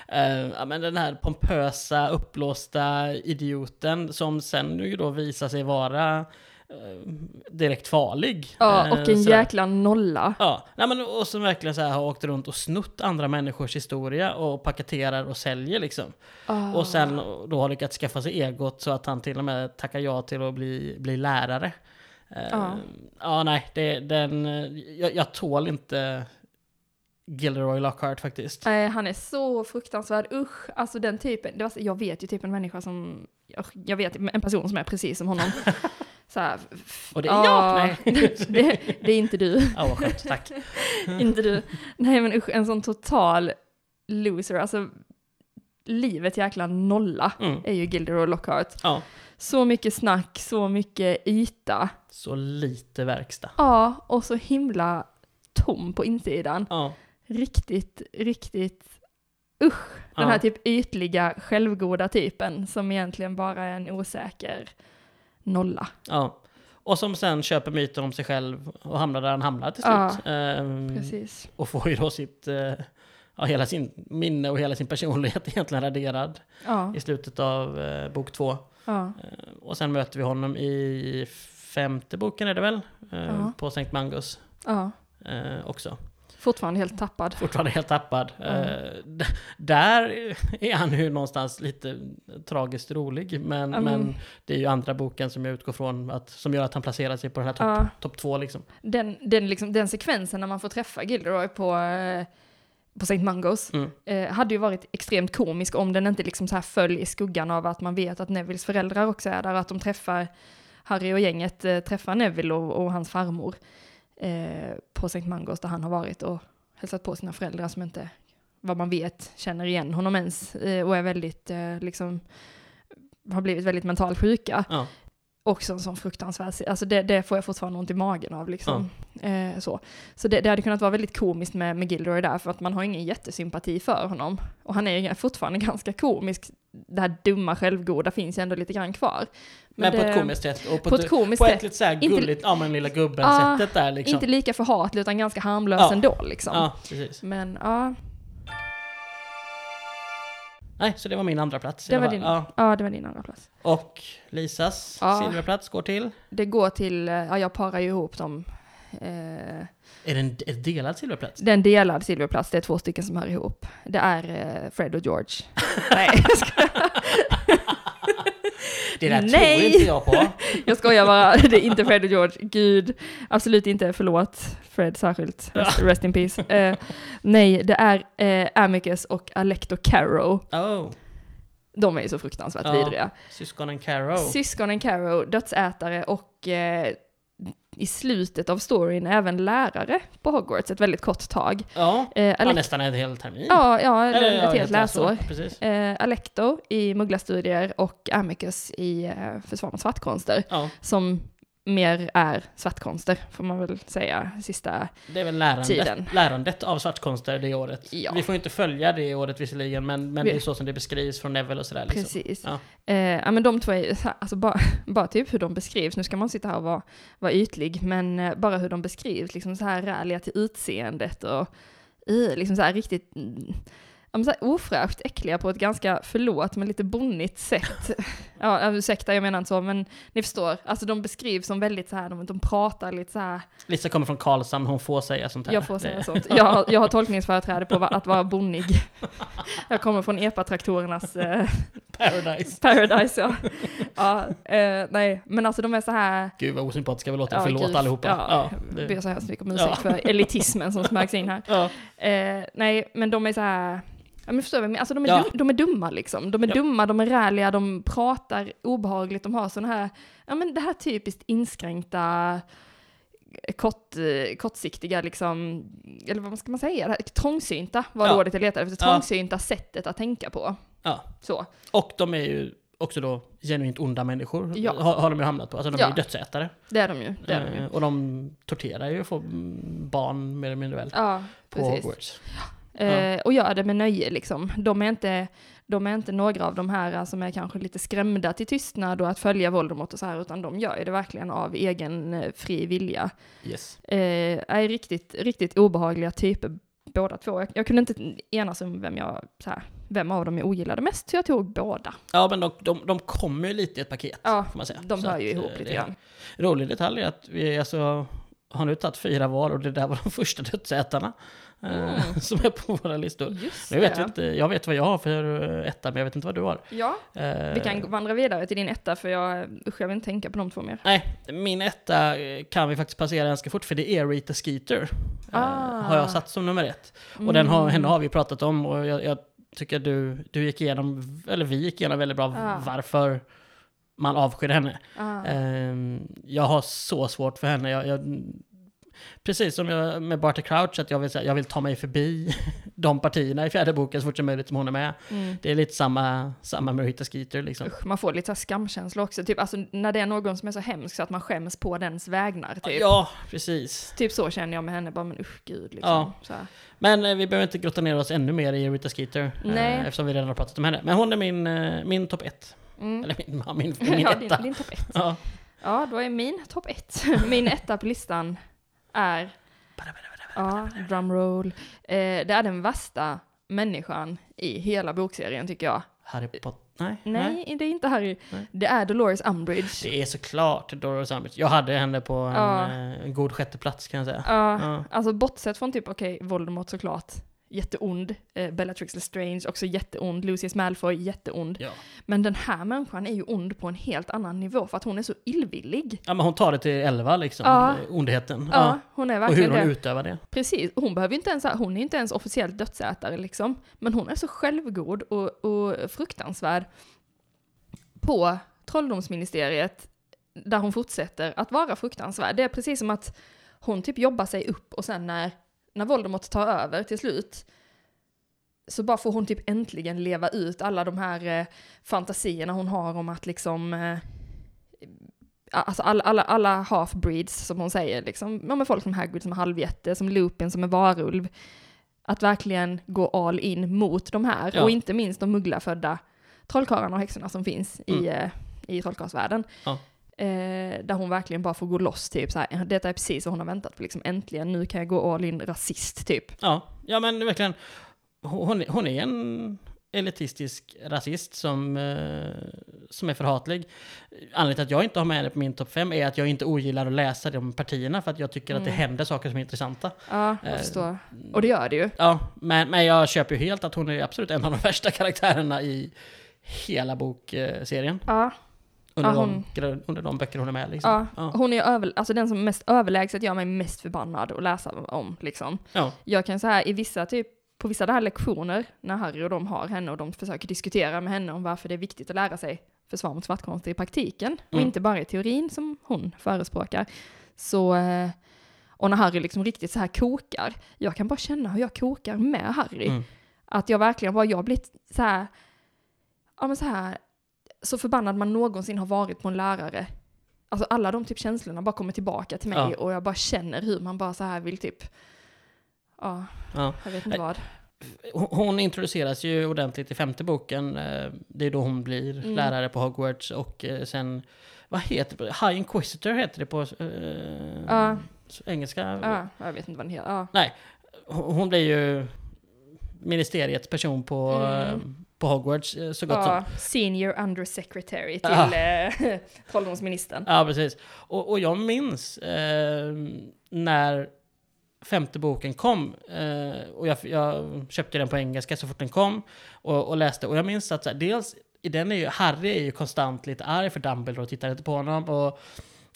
[SPEAKER 1] Eh, ja, men den här pompösa, uppblåsta idioten som sen ju då visar sig vara eh, direkt farlig.
[SPEAKER 2] Ja,
[SPEAKER 1] Eh,
[SPEAKER 2] och en
[SPEAKER 1] sådär.
[SPEAKER 2] jäkla nolla.
[SPEAKER 1] Ja, nej, men, och som verkligen så här har åkt runt och snott andra människors historia och paketerar och säljer liksom.
[SPEAKER 2] Ah.
[SPEAKER 1] Och sen då har lyckats skaffa sig egot så att han till och med tackar ja till att bli, bli lärare. Eh,
[SPEAKER 2] Ja.
[SPEAKER 1] ja, nej, det, den, eh, jag, jag tål inte Gilderoy Lockhart faktiskt.
[SPEAKER 2] Nej, han är så fruktansvärd. Usch, alltså den typen. Det var, jag vet ju typ en människa som, jag vet en person som är precis som honom. Så här,
[SPEAKER 1] Och det är
[SPEAKER 2] ja,
[SPEAKER 1] jag! Nej.
[SPEAKER 2] det, det är inte du.
[SPEAKER 1] Ja, vad skönt, tack.
[SPEAKER 2] inte du. Nej men usch, en sån total loser. Alltså, livet jäkla nolla
[SPEAKER 1] Mm.
[SPEAKER 2] är ju Gilderoy Lockhart.
[SPEAKER 1] Ja,
[SPEAKER 2] Så mycket snack, så mycket yta.
[SPEAKER 1] så lite verkstad.
[SPEAKER 2] Ja, och så himla tom på insidan.
[SPEAKER 1] Ja,
[SPEAKER 2] Riktigt, riktigt, usch. Den
[SPEAKER 1] Ja.
[SPEAKER 2] här typ ytliga, självgoda typen som egentligen bara är en osäker nolla.
[SPEAKER 1] ja. Och som sen köper myten om sig själv och hamnar där han hamnar till
[SPEAKER 2] Ja,
[SPEAKER 1] slut. Ehm,
[SPEAKER 2] Precis.
[SPEAKER 1] Och får ju då sitt, eh, ja, hela sin minne och hela sin personlighet egentligen raderad
[SPEAKER 2] Ja,
[SPEAKER 1] i slutet av eh, bok två.
[SPEAKER 2] ja,
[SPEAKER 1] Eh, och sen möter vi honom i femte boken är det väl? Eh,
[SPEAKER 2] Ja.
[SPEAKER 1] På Sankt Mangos
[SPEAKER 2] ja.
[SPEAKER 1] eh, också.
[SPEAKER 2] Fortfarande helt tappad.
[SPEAKER 1] Fortfarande helt tappad.
[SPEAKER 2] Ja.
[SPEAKER 1] Eh, där är han ju någonstans lite tragiskt rolig. Men,
[SPEAKER 2] Ja, men-
[SPEAKER 1] det är ju andra boken som jag utgår från att, som gör att han placerar sig på den här topp
[SPEAKER 2] Ja.
[SPEAKER 1] topp två liksom.
[SPEAKER 2] Den, den, liksom, den sekvensen när man får träffa Gilderoy på, eh, på St. Mungos
[SPEAKER 1] Mm.
[SPEAKER 2] eh, hade ju varit extremt komisk om den inte liksom så här föll i skuggan av att man vet att Nevilles föräldrar också är där och att de träffar Harry och gänget eh, träffar Neville och, och hans farmor eh, på Sankt Mangos där han har varit och hälsat på sina föräldrar som inte, vad man vet, känner igen honom ens eh, och är väldigt, eh, liksom, har blivit väldigt mentalt sjuka.
[SPEAKER 1] Ja.
[SPEAKER 2] Också en sån fruktansvärd, alltså det, det får jag fortfarande ont i magen av liksom. Eh, så så det, det hade kunnat vara väldigt komiskt med, med Gilderoy där, för att man har ingen jättesympati för honom. Och han är ju fortfarande ganska komisk. Det här dumma självgoda finns ju ändå lite grann kvar.
[SPEAKER 1] Men, på
[SPEAKER 2] det-
[SPEAKER 1] ett komiskt sätt. Och på,
[SPEAKER 2] På
[SPEAKER 1] ett,
[SPEAKER 2] komiskt
[SPEAKER 1] på
[SPEAKER 2] sätt.
[SPEAKER 1] ett lite såhär
[SPEAKER 2] Inte-
[SPEAKER 1] gulligt, ja men lilla gubben-sättet där liksom.
[SPEAKER 2] Inte lika förhatlig utan ganska harmlös
[SPEAKER 1] Ja.
[SPEAKER 2] ändå liksom.
[SPEAKER 1] Ja, precis.
[SPEAKER 2] Men ja,
[SPEAKER 1] Nej, så det var min andra plats.
[SPEAKER 2] Det var din.
[SPEAKER 1] Ja.
[SPEAKER 2] ja, det var din andra plats.
[SPEAKER 1] Och Lisas
[SPEAKER 2] Ja.
[SPEAKER 1] silverplats går till?
[SPEAKER 2] Det går till, eh, ja jag parar ju ihop dem. Eh,
[SPEAKER 1] Är det en delad silverplats?
[SPEAKER 2] det är en delad silverplats, det är två stycken som hör ihop. Det är eh, Fred och George. Nej, jag.
[SPEAKER 1] Det där tror
[SPEAKER 2] Nej.
[SPEAKER 1] inte jag på.
[SPEAKER 2] Jag skojar bara, det är inte Fred och George. Gud, absolut inte, förlåt Fred särskilt. Rest, rest in peace. Eh, nej, det är eh, Amicus och Alecto Caro.
[SPEAKER 1] Oh,
[SPEAKER 2] De är ju så fruktansvärt
[SPEAKER 1] Ja.
[SPEAKER 2] vidriga.
[SPEAKER 1] syskonen Caro.
[SPEAKER 2] Syskonen Caro, dödsätare och eh, i slutet av storyn även lärare på Hogwarts ett väldigt kort tag.
[SPEAKER 1] ja,
[SPEAKER 2] Eh, Alec-
[SPEAKER 1] nästan en hel termin.
[SPEAKER 2] ja, ja,
[SPEAKER 1] Eller,
[SPEAKER 2] ett
[SPEAKER 1] ja,
[SPEAKER 2] helt läsår.
[SPEAKER 1] Precis.
[SPEAKER 2] Eh, Alecto i mugglarstudier och Amicus i eh, försvar mot svartkonster.
[SPEAKER 1] Ja,
[SPEAKER 2] Som mer är svartkonster, får man väl säga, sista
[SPEAKER 1] det är väl lärandet,
[SPEAKER 2] Tiden.
[SPEAKER 1] lärandet av svartkonster det året.
[SPEAKER 2] Ja.
[SPEAKER 1] Vi får inte följa det året visserligen, men, men det är så som det beskrivs från Neville och sådär. Liksom.
[SPEAKER 2] Precis.
[SPEAKER 1] Ja.
[SPEAKER 2] Eh, ja men de två är, alltså bara, bara typ hur de beskrivs, nu ska man sitta här och vara, vara ytlig, men eh, bara hur de beskrivs, liksom så här räliga till utseendet och liksom så här riktigt, mm, ja, så ofräscht äckliga på ett ganska, förlåt, men lite bonnigt sätt. ja, ursäkta, jag menar inte så, men ni förstår. Alltså de beskrivs som väldigt så här, de, de pratar lite så här.
[SPEAKER 1] Lisa kommer från Karlshamn, hon får säga sånt här.
[SPEAKER 2] Jag får säga
[SPEAKER 1] Det-
[SPEAKER 2] sånt. Jag, har- jag har tolkningsföreträde på att vara bonnig. Jag kommer från epatraktorernas eh,
[SPEAKER 1] Paradise.
[SPEAKER 2] paradise, ja. ja eh, nej, men alltså de är så här,
[SPEAKER 1] Gud vad osympatiska vi låter,
[SPEAKER 2] Ja,
[SPEAKER 1] förlåt
[SPEAKER 2] gud.
[SPEAKER 1] allihopa.
[SPEAKER 2] Ja,
[SPEAKER 1] det-
[SPEAKER 2] jag ber så hemskt mycket om ursäkt
[SPEAKER 1] Ja.
[SPEAKER 2] för elitismen som smögs in här.
[SPEAKER 1] ja.
[SPEAKER 2] Eh, nej, men de är så här, ja men förstår du? Alltså de är,
[SPEAKER 1] Ja.
[SPEAKER 2] dum, de är dumma liksom. De är
[SPEAKER 1] Ja.
[SPEAKER 2] dumma, de är räliga, de pratar obehagligt, de har sådana här, ja men det här typiskt inskränkta, kort, eh, kortsiktiga liksom, eller vad ska man säga, det här, trångsynta var
[SPEAKER 1] Ja.
[SPEAKER 2] ordet jag letade efter,
[SPEAKER 1] Ja.
[SPEAKER 2] trångsynta sättet att tänka på.
[SPEAKER 1] ja.
[SPEAKER 2] Så.
[SPEAKER 1] Och de är ju också då genuint onda människor,
[SPEAKER 2] Ja.
[SPEAKER 1] har, har de ju hamnat på. Alltså de
[SPEAKER 2] Ja.
[SPEAKER 1] är ju dödsätare.
[SPEAKER 2] Det är de ju. Det är de ju.
[SPEAKER 1] Eh, och de torterar ju och får barn mer eller mindre väl.
[SPEAKER 2] Ja,
[SPEAKER 1] på
[SPEAKER 2] precis.
[SPEAKER 1] Hogwarts.
[SPEAKER 2] Eh, och gör det med nöje liksom. De är, inte, de är inte några av de här eh, som är kanske lite skrämda till tystnad och att följa Voldemort och så här, utan de gör det verkligen av egen eh, fri vilja.
[SPEAKER 1] Yes.
[SPEAKER 2] Eh, är riktigt, riktigt obehagliga typer båda två. Jag, jag kunde inte enas om vem, jag, här, vem av dem jag ogillade mest, så jag tog båda.
[SPEAKER 1] Ja, men de, de, de kommer ju lite i ett paket,
[SPEAKER 2] Ja,
[SPEAKER 1] får man säga.
[SPEAKER 2] De
[SPEAKER 1] Så
[SPEAKER 2] hör ju
[SPEAKER 1] att,
[SPEAKER 2] ihop
[SPEAKER 1] eh,
[SPEAKER 2] lite grann.
[SPEAKER 1] Rolig detalj är att vi alltså, har nu tagit fyra var och det där var de första dödsätarna eh,
[SPEAKER 2] Mm.
[SPEAKER 1] som är på våra listor.
[SPEAKER 2] Just
[SPEAKER 1] Nu vet jag, inte, jag vet vad jag har för eh, etta, men jag vet inte vad du har.
[SPEAKER 2] Ja,
[SPEAKER 1] Eh,
[SPEAKER 2] vi kan vandra vidare till din etta, för jag, usch, jag vill inte tänka på de två mer.
[SPEAKER 1] Nej, min etta eh, kan vi faktiskt passera ganska fort, för det är Rita Skeeter. eh,
[SPEAKER 2] Ah.
[SPEAKER 1] Har jag satt som nummer ett. Och den har,
[SPEAKER 2] Mm.
[SPEAKER 1] henne har vi pratat om och jag, jag tycker att du, du gick igenom, eller vi gick igenom väldigt bra
[SPEAKER 2] Ah.
[SPEAKER 1] varför man avskyr henne.
[SPEAKER 2] Ah.
[SPEAKER 1] Ehm, jag har så svårt för henne. Jag, jag, precis som jag, med Barty Crouch, att jag vill, jag vill ta mig förbi de partierna i fjärde boken så fort som möjligt som hon är med.
[SPEAKER 2] Mm.
[SPEAKER 1] Det är lite samma, samma med Rita Skeeter liksom.
[SPEAKER 2] Usch, man får lite så skamkänsla också, typ alltså när det är någon som är så hemsk så att man skäms på dens vägnar, typ.
[SPEAKER 1] Ja, precis.
[SPEAKER 2] Typ så känner jag med henne, bara men usch gud liksom.
[SPEAKER 1] Ja. Men eh, vi behöver inte grotta ner oss ännu mer i Rita Skeeter.
[SPEAKER 2] Nej.
[SPEAKER 1] Eh, eftersom vi redan har pratat om henne. Men hon är min, eh, min topp ett.
[SPEAKER 2] Mm.
[SPEAKER 1] Eller min, ja, min, min
[SPEAKER 2] ja,
[SPEAKER 1] etta.
[SPEAKER 2] din, din topp ett.
[SPEAKER 1] Ja.
[SPEAKER 2] Ja, då är min topp ett. Min etta på listan är, ja, drumroll. Eh, det är den värsta människan i hela bokserien tycker jag.
[SPEAKER 1] Harry Potter? Nej.
[SPEAKER 2] Nej, det är inte Harry.
[SPEAKER 1] Nej.
[SPEAKER 2] Det är Dolores Umbridge.
[SPEAKER 1] Det är såklart Dolores Umbridge. Jag hade henne på en,
[SPEAKER 2] Ja.
[SPEAKER 1] eh, en god sjätte plats kan jag säga.
[SPEAKER 2] Ja,
[SPEAKER 1] Ja.
[SPEAKER 2] alltså bortsett från typ, okej, Voldemort såklart. Jätteond. Eh, Bellatrix Lestrange, också jätteond. Lucius Malfoy, jätteond.
[SPEAKER 1] Ja.
[SPEAKER 2] Men den här människan är ju ond på en helt annan nivå för att hon är så illvillig.
[SPEAKER 1] ja, men hon tar det till 11 liksom.
[SPEAKER 2] Ja.
[SPEAKER 1] Ondheten.
[SPEAKER 2] Ja,
[SPEAKER 1] Ja.
[SPEAKER 2] hon är
[SPEAKER 1] Och hur
[SPEAKER 2] verkligen
[SPEAKER 1] hon
[SPEAKER 2] det.
[SPEAKER 1] utövar det.
[SPEAKER 2] Precis, hon behöver ju inte ens, hon är inte ens officiellt dödsätare liksom. Men hon är så självgod och, och fruktansvärd på trolldomsministeriet där hon fortsätter att vara fruktansvärd. Det är precis som att hon typ jobbar sig upp och sen när, när Voldemort tar över till slut så bara får hon typ äntligen leva ut alla de här eh, fantasierna hon har om att liksom eh, Alltså alla, alla, alla half-breeds som hon säger, liksom, ja, men folk som Hagrid som är halvjätte, som Lupin som är varulv. Att verkligen gå all in mot de här,
[SPEAKER 1] Ja.
[SPEAKER 2] och inte minst de mugglafödda trollkarlarna och häxorna som finns i,
[SPEAKER 1] Mm.
[SPEAKER 2] eh, i trollkarlsvärlden.
[SPEAKER 1] Ja.
[SPEAKER 2] Eh, där hon verkligen bara får gå loss, typ så här, detta är precis vad hon har väntat på, liksom äntligen, nu kan jag gå all in rasist, typ.
[SPEAKER 1] Ja, ja men verkligen. Hon, hon är en elitistisk rasist som, eh, som är förhatlig. Anledningen till att jag inte har med henne på min topp 5 är att jag inte ogillar att läsa de partierna för att jag tycker att det
[SPEAKER 2] Mm.
[SPEAKER 1] händer saker som är intressanta.
[SPEAKER 2] Ja, jag
[SPEAKER 1] Eh,
[SPEAKER 2] förstår. Och det gör det ju.
[SPEAKER 1] Ja, men, men jag köper ju helt att hon är absolut en av de värsta karaktärerna i hela bokserien.
[SPEAKER 2] Ja,
[SPEAKER 1] Under,
[SPEAKER 2] Ja, hon-
[SPEAKER 1] de, under de böcker hon är med liksom.
[SPEAKER 2] ja.
[SPEAKER 1] Ja.
[SPEAKER 2] Hon är över, alltså den som mest överlägset gör mig mest förbannad att läsa om, liksom.
[SPEAKER 1] Ja.
[SPEAKER 2] Jag kan säga i vissa typ, på vissa där lektioner, när Harry och de har henne och de försöker diskutera med henne om varför det är viktigt att lära sig försvar mot svartkonster i praktiken, och
[SPEAKER 1] Mm.
[SPEAKER 2] inte bara i teorin som hon förespråkar. Så, eh, och när Harry liksom riktigt så här kokar, jag kan bara känna hur jag kokar med Harry.
[SPEAKER 1] Mm.
[SPEAKER 2] Att jag verkligen bara, jag blir så här, ja men så här, så förbannad man någonsin har varit på en lärare. Alltså alla de typ känslorna bara kommer tillbaka till mig
[SPEAKER 1] Ja.
[SPEAKER 2] och jag bara känner hur man bara så här vill typ, ja,
[SPEAKER 1] Ja.
[SPEAKER 2] jag vet inte vad.
[SPEAKER 1] Hon- introduceras ju ordentligt i femte boken. eh, Det är då hon blir
[SPEAKER 2] Mm.
[SPEAKER 1] lärare på Hogwarts och eh, sen, vad heter det? High Inquisitor heter det på eh,
[SPEAKER 2] Ja.
[SPEAKER 1] engelska.
[SPEAKER 2] Ja, jag vet inte vad den heter. Ja.
[SPEAKER 1] Nej, hon hon blir ju ministeriets person på,
[SPEAKER 2] Mm.
[SPEAKER 1] På Hogwarts eh, så gott som.
[SPEAKER 2] Ja, senior undersecretary till
[SPEAKER 1] Ja.
[SPEAKER 2] eh, trolldomsministern.
[SPEAKER 1] Ja, precis. Och, och jag minns eh, när femte boken kom, eh, och jag, jag köpte den på engelska så fort den kom, och, och läste, och jag minns att här, dels, i den är ju, Harry är ju konstant lite arg för Dumbledore och tittar inte på honom, och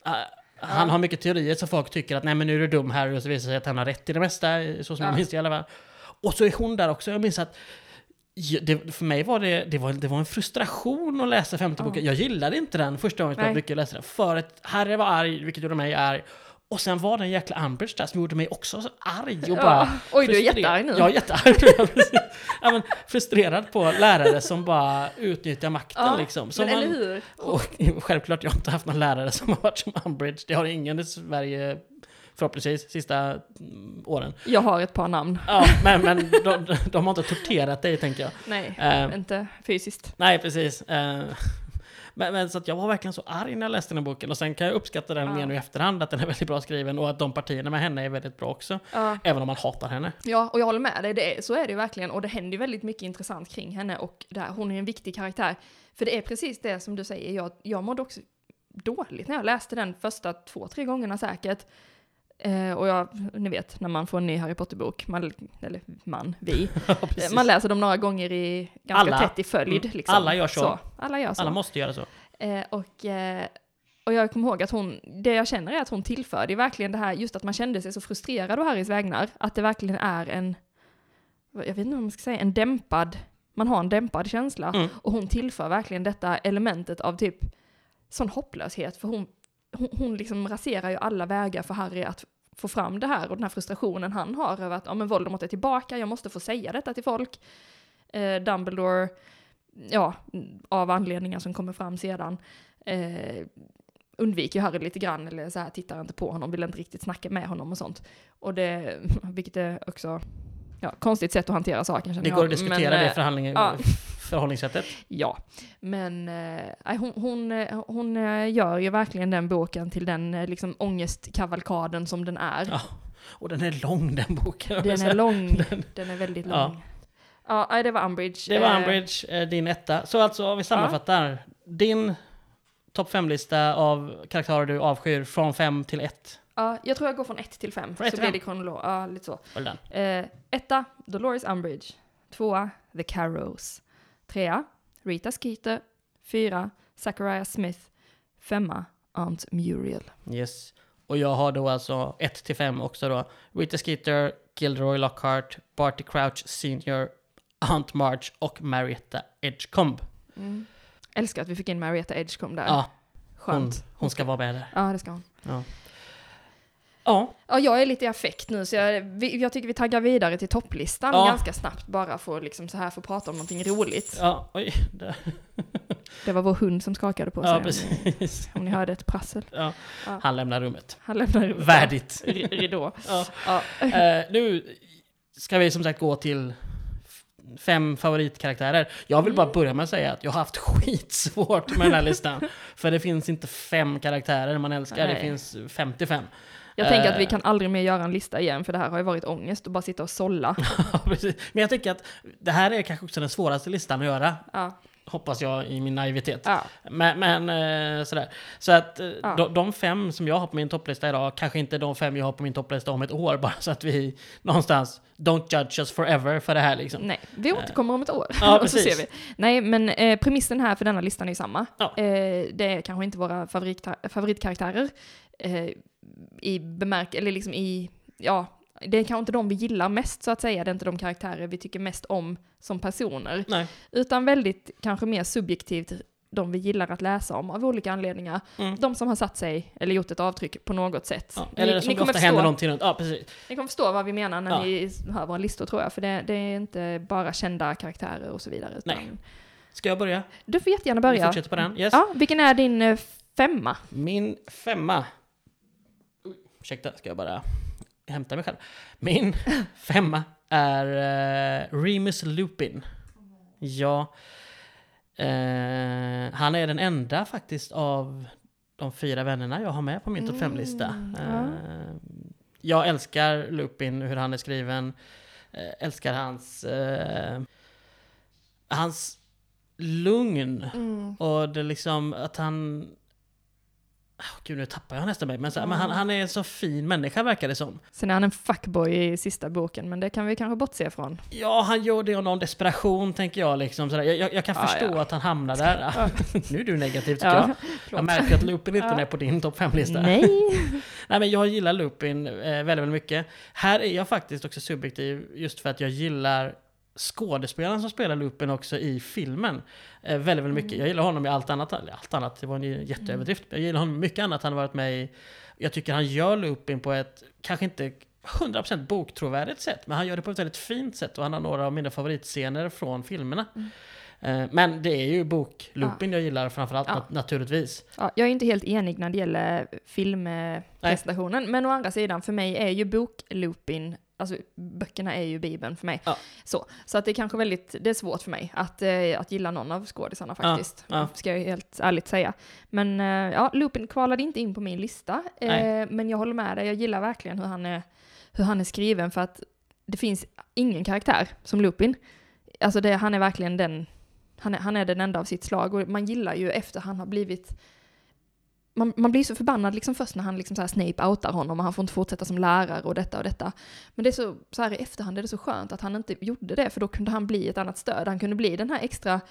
[SPEAKER 1] eh, han har mycket teorier så folk tycker att nej men nu är du dum Harry, och så visar det sig att han har rätt i det mesta, så som
[SPEAKER 2] Ja.
[SPEAKER 1] jag minns det i alla fall. Och så är hon där också, jag minns att Ja, det, för mig var det, det, var, det var en frustration att läsa femte boken. Jag gillade inte den första gången jag mycket läste den. För att Harry var arg, vilket gjorde mig arg. Och sen var det en jäkla Umbridge där som gjorde mig också så arg och bara...
[SPEAKER 2] Ja. Oj, du är jättearg nu.
[SPEAKER 1] Ja, jättearg. blev jag, precis. ja, men, frustrerad på lärare som bara utnyttjar makten
[SPEAKER 2] Ja,
[SPEAKER 1] liksom. Som
[SPEAKER 2] Men
[SPEAKER 1] man,
[SPEAKER 2] eller hur?
[SPEAKER 1] och självklart, jag har inte haft någon lärare som har varit som Umbridge. Det har ingen i Sverige, förhoppningsvis, sista mm, åren.
[SPEAKER 2] Jag har ett par namn.
[SPEAKER 1] Ja, men, men de, de har inte torterat dig, tänker jag.
[SPEAKER 2] Nej,
[SPEAKER 1] Eh,
[SPEAKER 2] inte fysiskt.
[SPEAKER 1] Nej, precis. Eh, Men, men så att jag var verkligen så arg när jag läste den här boken. Och sen kan jag uppskatta den
[SPEAKER 2] Ja.
[SPEAKER 1] mer nu i efterhand, att den är väldigt bra skriven och att de partierna med henne är väldigt bra också.
[SPEAKER 2] Ja.
[SPEAKER 1] Även om man hatar henne.
[SPEAKER 2] Ja, och jag håller med dig, det är, så är det ju verkligen. Och det händer ju väldigt mycket intressant kring henne och där, hon är en viktig karaktär. För det är precis det som du säger, jag, jag mådde också dåligt när jag läste den första två, tre gångerna säkert. Eh, och jag, ni vet, när man får en ny Harry Potter-bok, man, eller man, vi,
[SPEAKER 1] Ja,
[SPEAKER 2] man läser dem några gånger i ganska
[SPEAKER 1] Alla.
[SPEAKER 2] tätt i följd.
[SPEAKER 1] Mm.
[SPEAKER 2] Liksom.
[SPEAKER 1] Alla gör så.
[SPEAKER 2] Alla gör så.
[SPEAKER 1] Alla måste göra så.
[SPEAKER 2] Eh, och, eh, och jag kommer ihåg att hon, det jag känner är att hon tillförde verkligen det här, just att man kände sig så frustrerad å Harrys vägnar, att det verkligen är en, jag vet inte vad man ska säga, en dämpad, man har en dämpad känsla.
[SPEAKER 1] Mm.
[SPEAKER 2] Och hon tillför verkligen detta elementet av typ sån hopplöshet, för hon, hon, hon liksom raserar ju alla vägar för Harry att få fram det här och den här frustrationen han har över att ja, men Voldemort är tillbaka, jag måste få säga detta till folk. Eh, Dumbledore, ja, av anledningar som kommer fram sedan, eh, undviker Harry lite grann, eller så här tittar inte på honom, vill inte riktigt snacka med honom och sånt. Och det, vilket är också, ja, konstigt sätt att hantera saken
[SPEAKER 1] Det
[SPEAKER 2] jag.
[SPEAKER 1] går att diskutera
[SPEAKER 2] Men,
[SPEAKER 1] det
[SPEAKER 2] eh,
[SPEAKER 1] förhandlingen,
[SPEAKER 2] ja.
[SPEAKER 1] Förhållningssättet.
[SPEAKER 2] Ja, men eh, hon, hon, eh, hon eh, gör ju verkligen den boken till den eh, liksom ångestkavalkaden som den är.
[SPEAKER 1] Ja. Och den är lång den boken.
[SPEAKER 2] Den är lång, den är väldigt
[SPEAKER 1] Ja.
[SPEAKER 2] lång. Ja, nej, det var Umbridge.
[SPEAKER 1] Det var Umbridge, din etta. Så alltså, om vi sammanfattar. Din topp fem-lista av karaktärer du avskyr från fem till ett.
[SPEAKER 2] Ja, jag tror jag går från ett till fem.
[SPEAKER 1] Från ett
[SPEAKER 2] så
[SPEAKER 1] till
[SPEAKER 2] blir det. Ja, lite så. Eh, etta, Dolores Umbridge. Tvåa, The Carrows. Trea, Rita Skeeter. Fyra, Zachariah Smith. Femma, Aunt Muriel.
[SPEAKER 1] Yes. Och jag har då alltså 1 till 5 också då. Rita Skeeter, Gilderoy Lockhart, Barty Crouch Senior, Aunt March och Marietta Edgecombe.
[SPEAKER 2] Mm. Älskar att vi fick in Marietta Edgecombe där.
[SPEAKER 1] Ja, hon,
[SPEAKER 2] Skönt.
[SPEAKER 1] hon ska vara med där.
[SPEAKER 2] Ja, det ska hon.
[SPEAKER 1] Ja. Ja,
[SPEAKER 2] Ja, jag är lite i affekt nu, så jag, vi, jag tycker vi taggar vidare till topplistan
[SPEAKER 1] Ja.
[SPEAKER 2] ganska snabbt, bara för att liksom så här få prata om någonting roligt.
[SPEAKER 1] ja, oj. Där.
[SPEAKER 2] Det var vår hund som skakade på sig.
[SPEAKER 1] Ja, precis.
[SPEAKER 2] Om ni hörde ett prassel.
[SPEAKER 1] Ja.
[SPEAKER 2] Ja.
[SPEAKER 1] Han lämnar rummet.
[SPEAKER 2] Han lämnar ut
[SPEAKER 1] Värdigt.
[SPEAKER 2] ri- ridå.
[SPEAKER 1] Ja.
[SPEAKER 2] Ja.
[SPEAKER 1] Eh, nu ska vi som sagt gå till fem favoritkaraktärer. Jag vill bara
[SPEAKER 2] Mm.
[SPEAKER 1] börja med att säga att jag har haft skitsvårt med den här listan. För det finns inte fem karaktärer man älskar, det
[SPEAKER 2] Nej.
[SPEAKER 1] finns 55.
[SPEAKER 2] Jag tänker att vi
[SPEAKER 1] Eh.
[SPEAKER 2] kan aldrig mer göra en lista igen, för det här har ju varit ångest att bara sitta och sålla.
[SPEAKER 1] Precis. Men jag tycker att det här är kanske också den svåraste listan att göra.
[SPEAKER 2] Ja.
[SPEAKER 1] Hoppas jag i min naivitet.
[SPEAKER 2] Ja.
[SPEAKER 1] Men, men eh, sådär. Så att eh,
[SPEAKER 2] Ja.
[SPEAKER 1] de, de fem som jag har på min topplista idag, kanske inte de fem jag har på min topplista om ett år, bara så att vi någonstans, don't judge us forever för det här liksom.
[SPEAKER 2] Nej, vi återkommer om ett år.
[SPEAKER 1] Ja,
[SPEAKER 2] och så
[SPEAKER 1] precis.
[SPEAKER 2] ser vi. Nej, men eh, premissen här för denna listan är ju samma.
[SPEAKER 1] Ja.
[SPEAKER 2] Eh, det är kanske inte våra favorit, favoritkaraktärer. Eh, I bemärk... Eller liksom i... Ja, det är kanske inte de vi gillar mest så att säga. Det är inte de karaktärer vi tycker mest om som personer.
[SPEAKER 1] Nej.
[SPEAKER 2] Utan väldigt, kanske mer subjektivt, de vi gillar att läsa om av olika anledningar.
[SPEAKER 1] Mm.
[SPEAKER 2] De som har satt sig, eller gjort ett avtryck på något sätt.
[SPEAKER 1] Ja, eller
[SPEAKER 2] ni,
[SPEAKER 1] som
[SPEAKER 2] ni, kommer
[SPEAKER 1] ofta händer
[SPEAKER 2] förstå,
[SPEAKER 1] någonting runt. Ja, precis.
[SPEAKER 2] ni kommer förstå vad vi menar när
[SPEAKER 1] Ja.
[SPEAKER 2] ni hör våra listor tror jag. För det, det är inte bara kända karaktärer och så vidare. Utan
[SPEAKER 1] Nej. Ska jag börja?
[SPEAKER 2] Du får jättegärna
[SPEAKER 1] Vi
[SPEAKER 2] börja.
[SPEAKER 1] fortsätter på den. Yes.
[SPEAKER 2] Ja, vilken är din eh, femma?
[SPEAKER 1] Min femma. Ursäkta, ska jag bara hämta mig själv. Min femma är uh, Remus Lupin. Ja. Eh, han är den enda faktiskt av de fyra vännerna jag har med på min topp fem-lista.
[SPEAKER 2] Mm.
[SPEAKER 1] Eh, jag älskar Lupin, hur han är skriven. älskar hans... Hans lugn.
[SPEAKER 2] Mm.
[SPEAKER 1] Och det liksom att han... Oh, gud, nu tappar jag nästan mig. Men, så, men han, han är en så fin människa verkar det som.
[SPEAKER 2] Sen är han en fuckboy i sista boken, men det kan vi kanske bortse från.
[SPEAKER 1] Ja, han gör det av någon desperation tänker jag. Liksom, sådär. Jag, jag, jag kan
[SPEAKER 2] Ja,
[SPEAKER 1] förstå
[SPEAKER 2] ja.
[SPEAKER 1] att han hamnar där. nu är du negativ tycker
[SPEAKER 2] Ja,
[SPEAKER 1] jag. Jag
[SPEAKER 2] förlåt.
[SPEAKER 1] märker att Lupin inte
[SPEAKER 2] Ja.
[SPEAKER 1] är på din topp 5-lista.
[SPEAKER 2] Nej.
[SPEAKER 1] Nej men jag gillar Lupin eh, väldigt, väldigt mycket. Här är jag faktiskt också subjektiv just för att jag gillar skådespelaren som spelar Lupin också i filmen. Eh, väldigt, väldigt mycket. Jag gillar honom i allt annat. eller Allt annat, det var en jätteöverdrift. Jag gillar honom mycket annat han har varit med i. Jag tycker han gör Lupin på ett, kanske inte 100% boktrovärdigt sätt, men han gör det på ett väldigt fint sätt och han har några av mina favoritscener från filmerna. Eh, Men det är ju bok-Lupin jag gillar framförallt
[SPEAKER 2] Ja.
[SPEAKER 1] nat- naturligtvis.
[SPEAKER 2] Ja, jag är inte helt enig när det gäller filmpresentationen, men å andra sidan, för mig är ju boklupin, alltså böckerna är ju bibeln för mig.
[SPEAKER 1] Ja.
[SPEAKER 2] Så, så att det är kanske väldigt, det är svårt för mig att, eh, att gilla någon av skådisarna faktiskt,
[SPEAKER 1] ja.
[SPEAKER 2] ska jag helt ärligt säga. Men eh, ja, Lupin kvalade inte in på min lista, eh, men jag håller med dig, jag gillar verkligen hur han är, hur han är skriven för att det finns ingen karaktär som Lupin. Alltså det, han är verkligen den, han är, han är den enda av sitt slag och man gillar ju efter han har blivit man, man blir så förbannad liksom först när han liksom så här Snape outar honom och han får inte fortsätta som lärare och detta och detta. Men det är så, så här i efterhand är det så skönt att han inte gjorde det för då kunde han bli ett annat stöd. Han kunde bli den här extra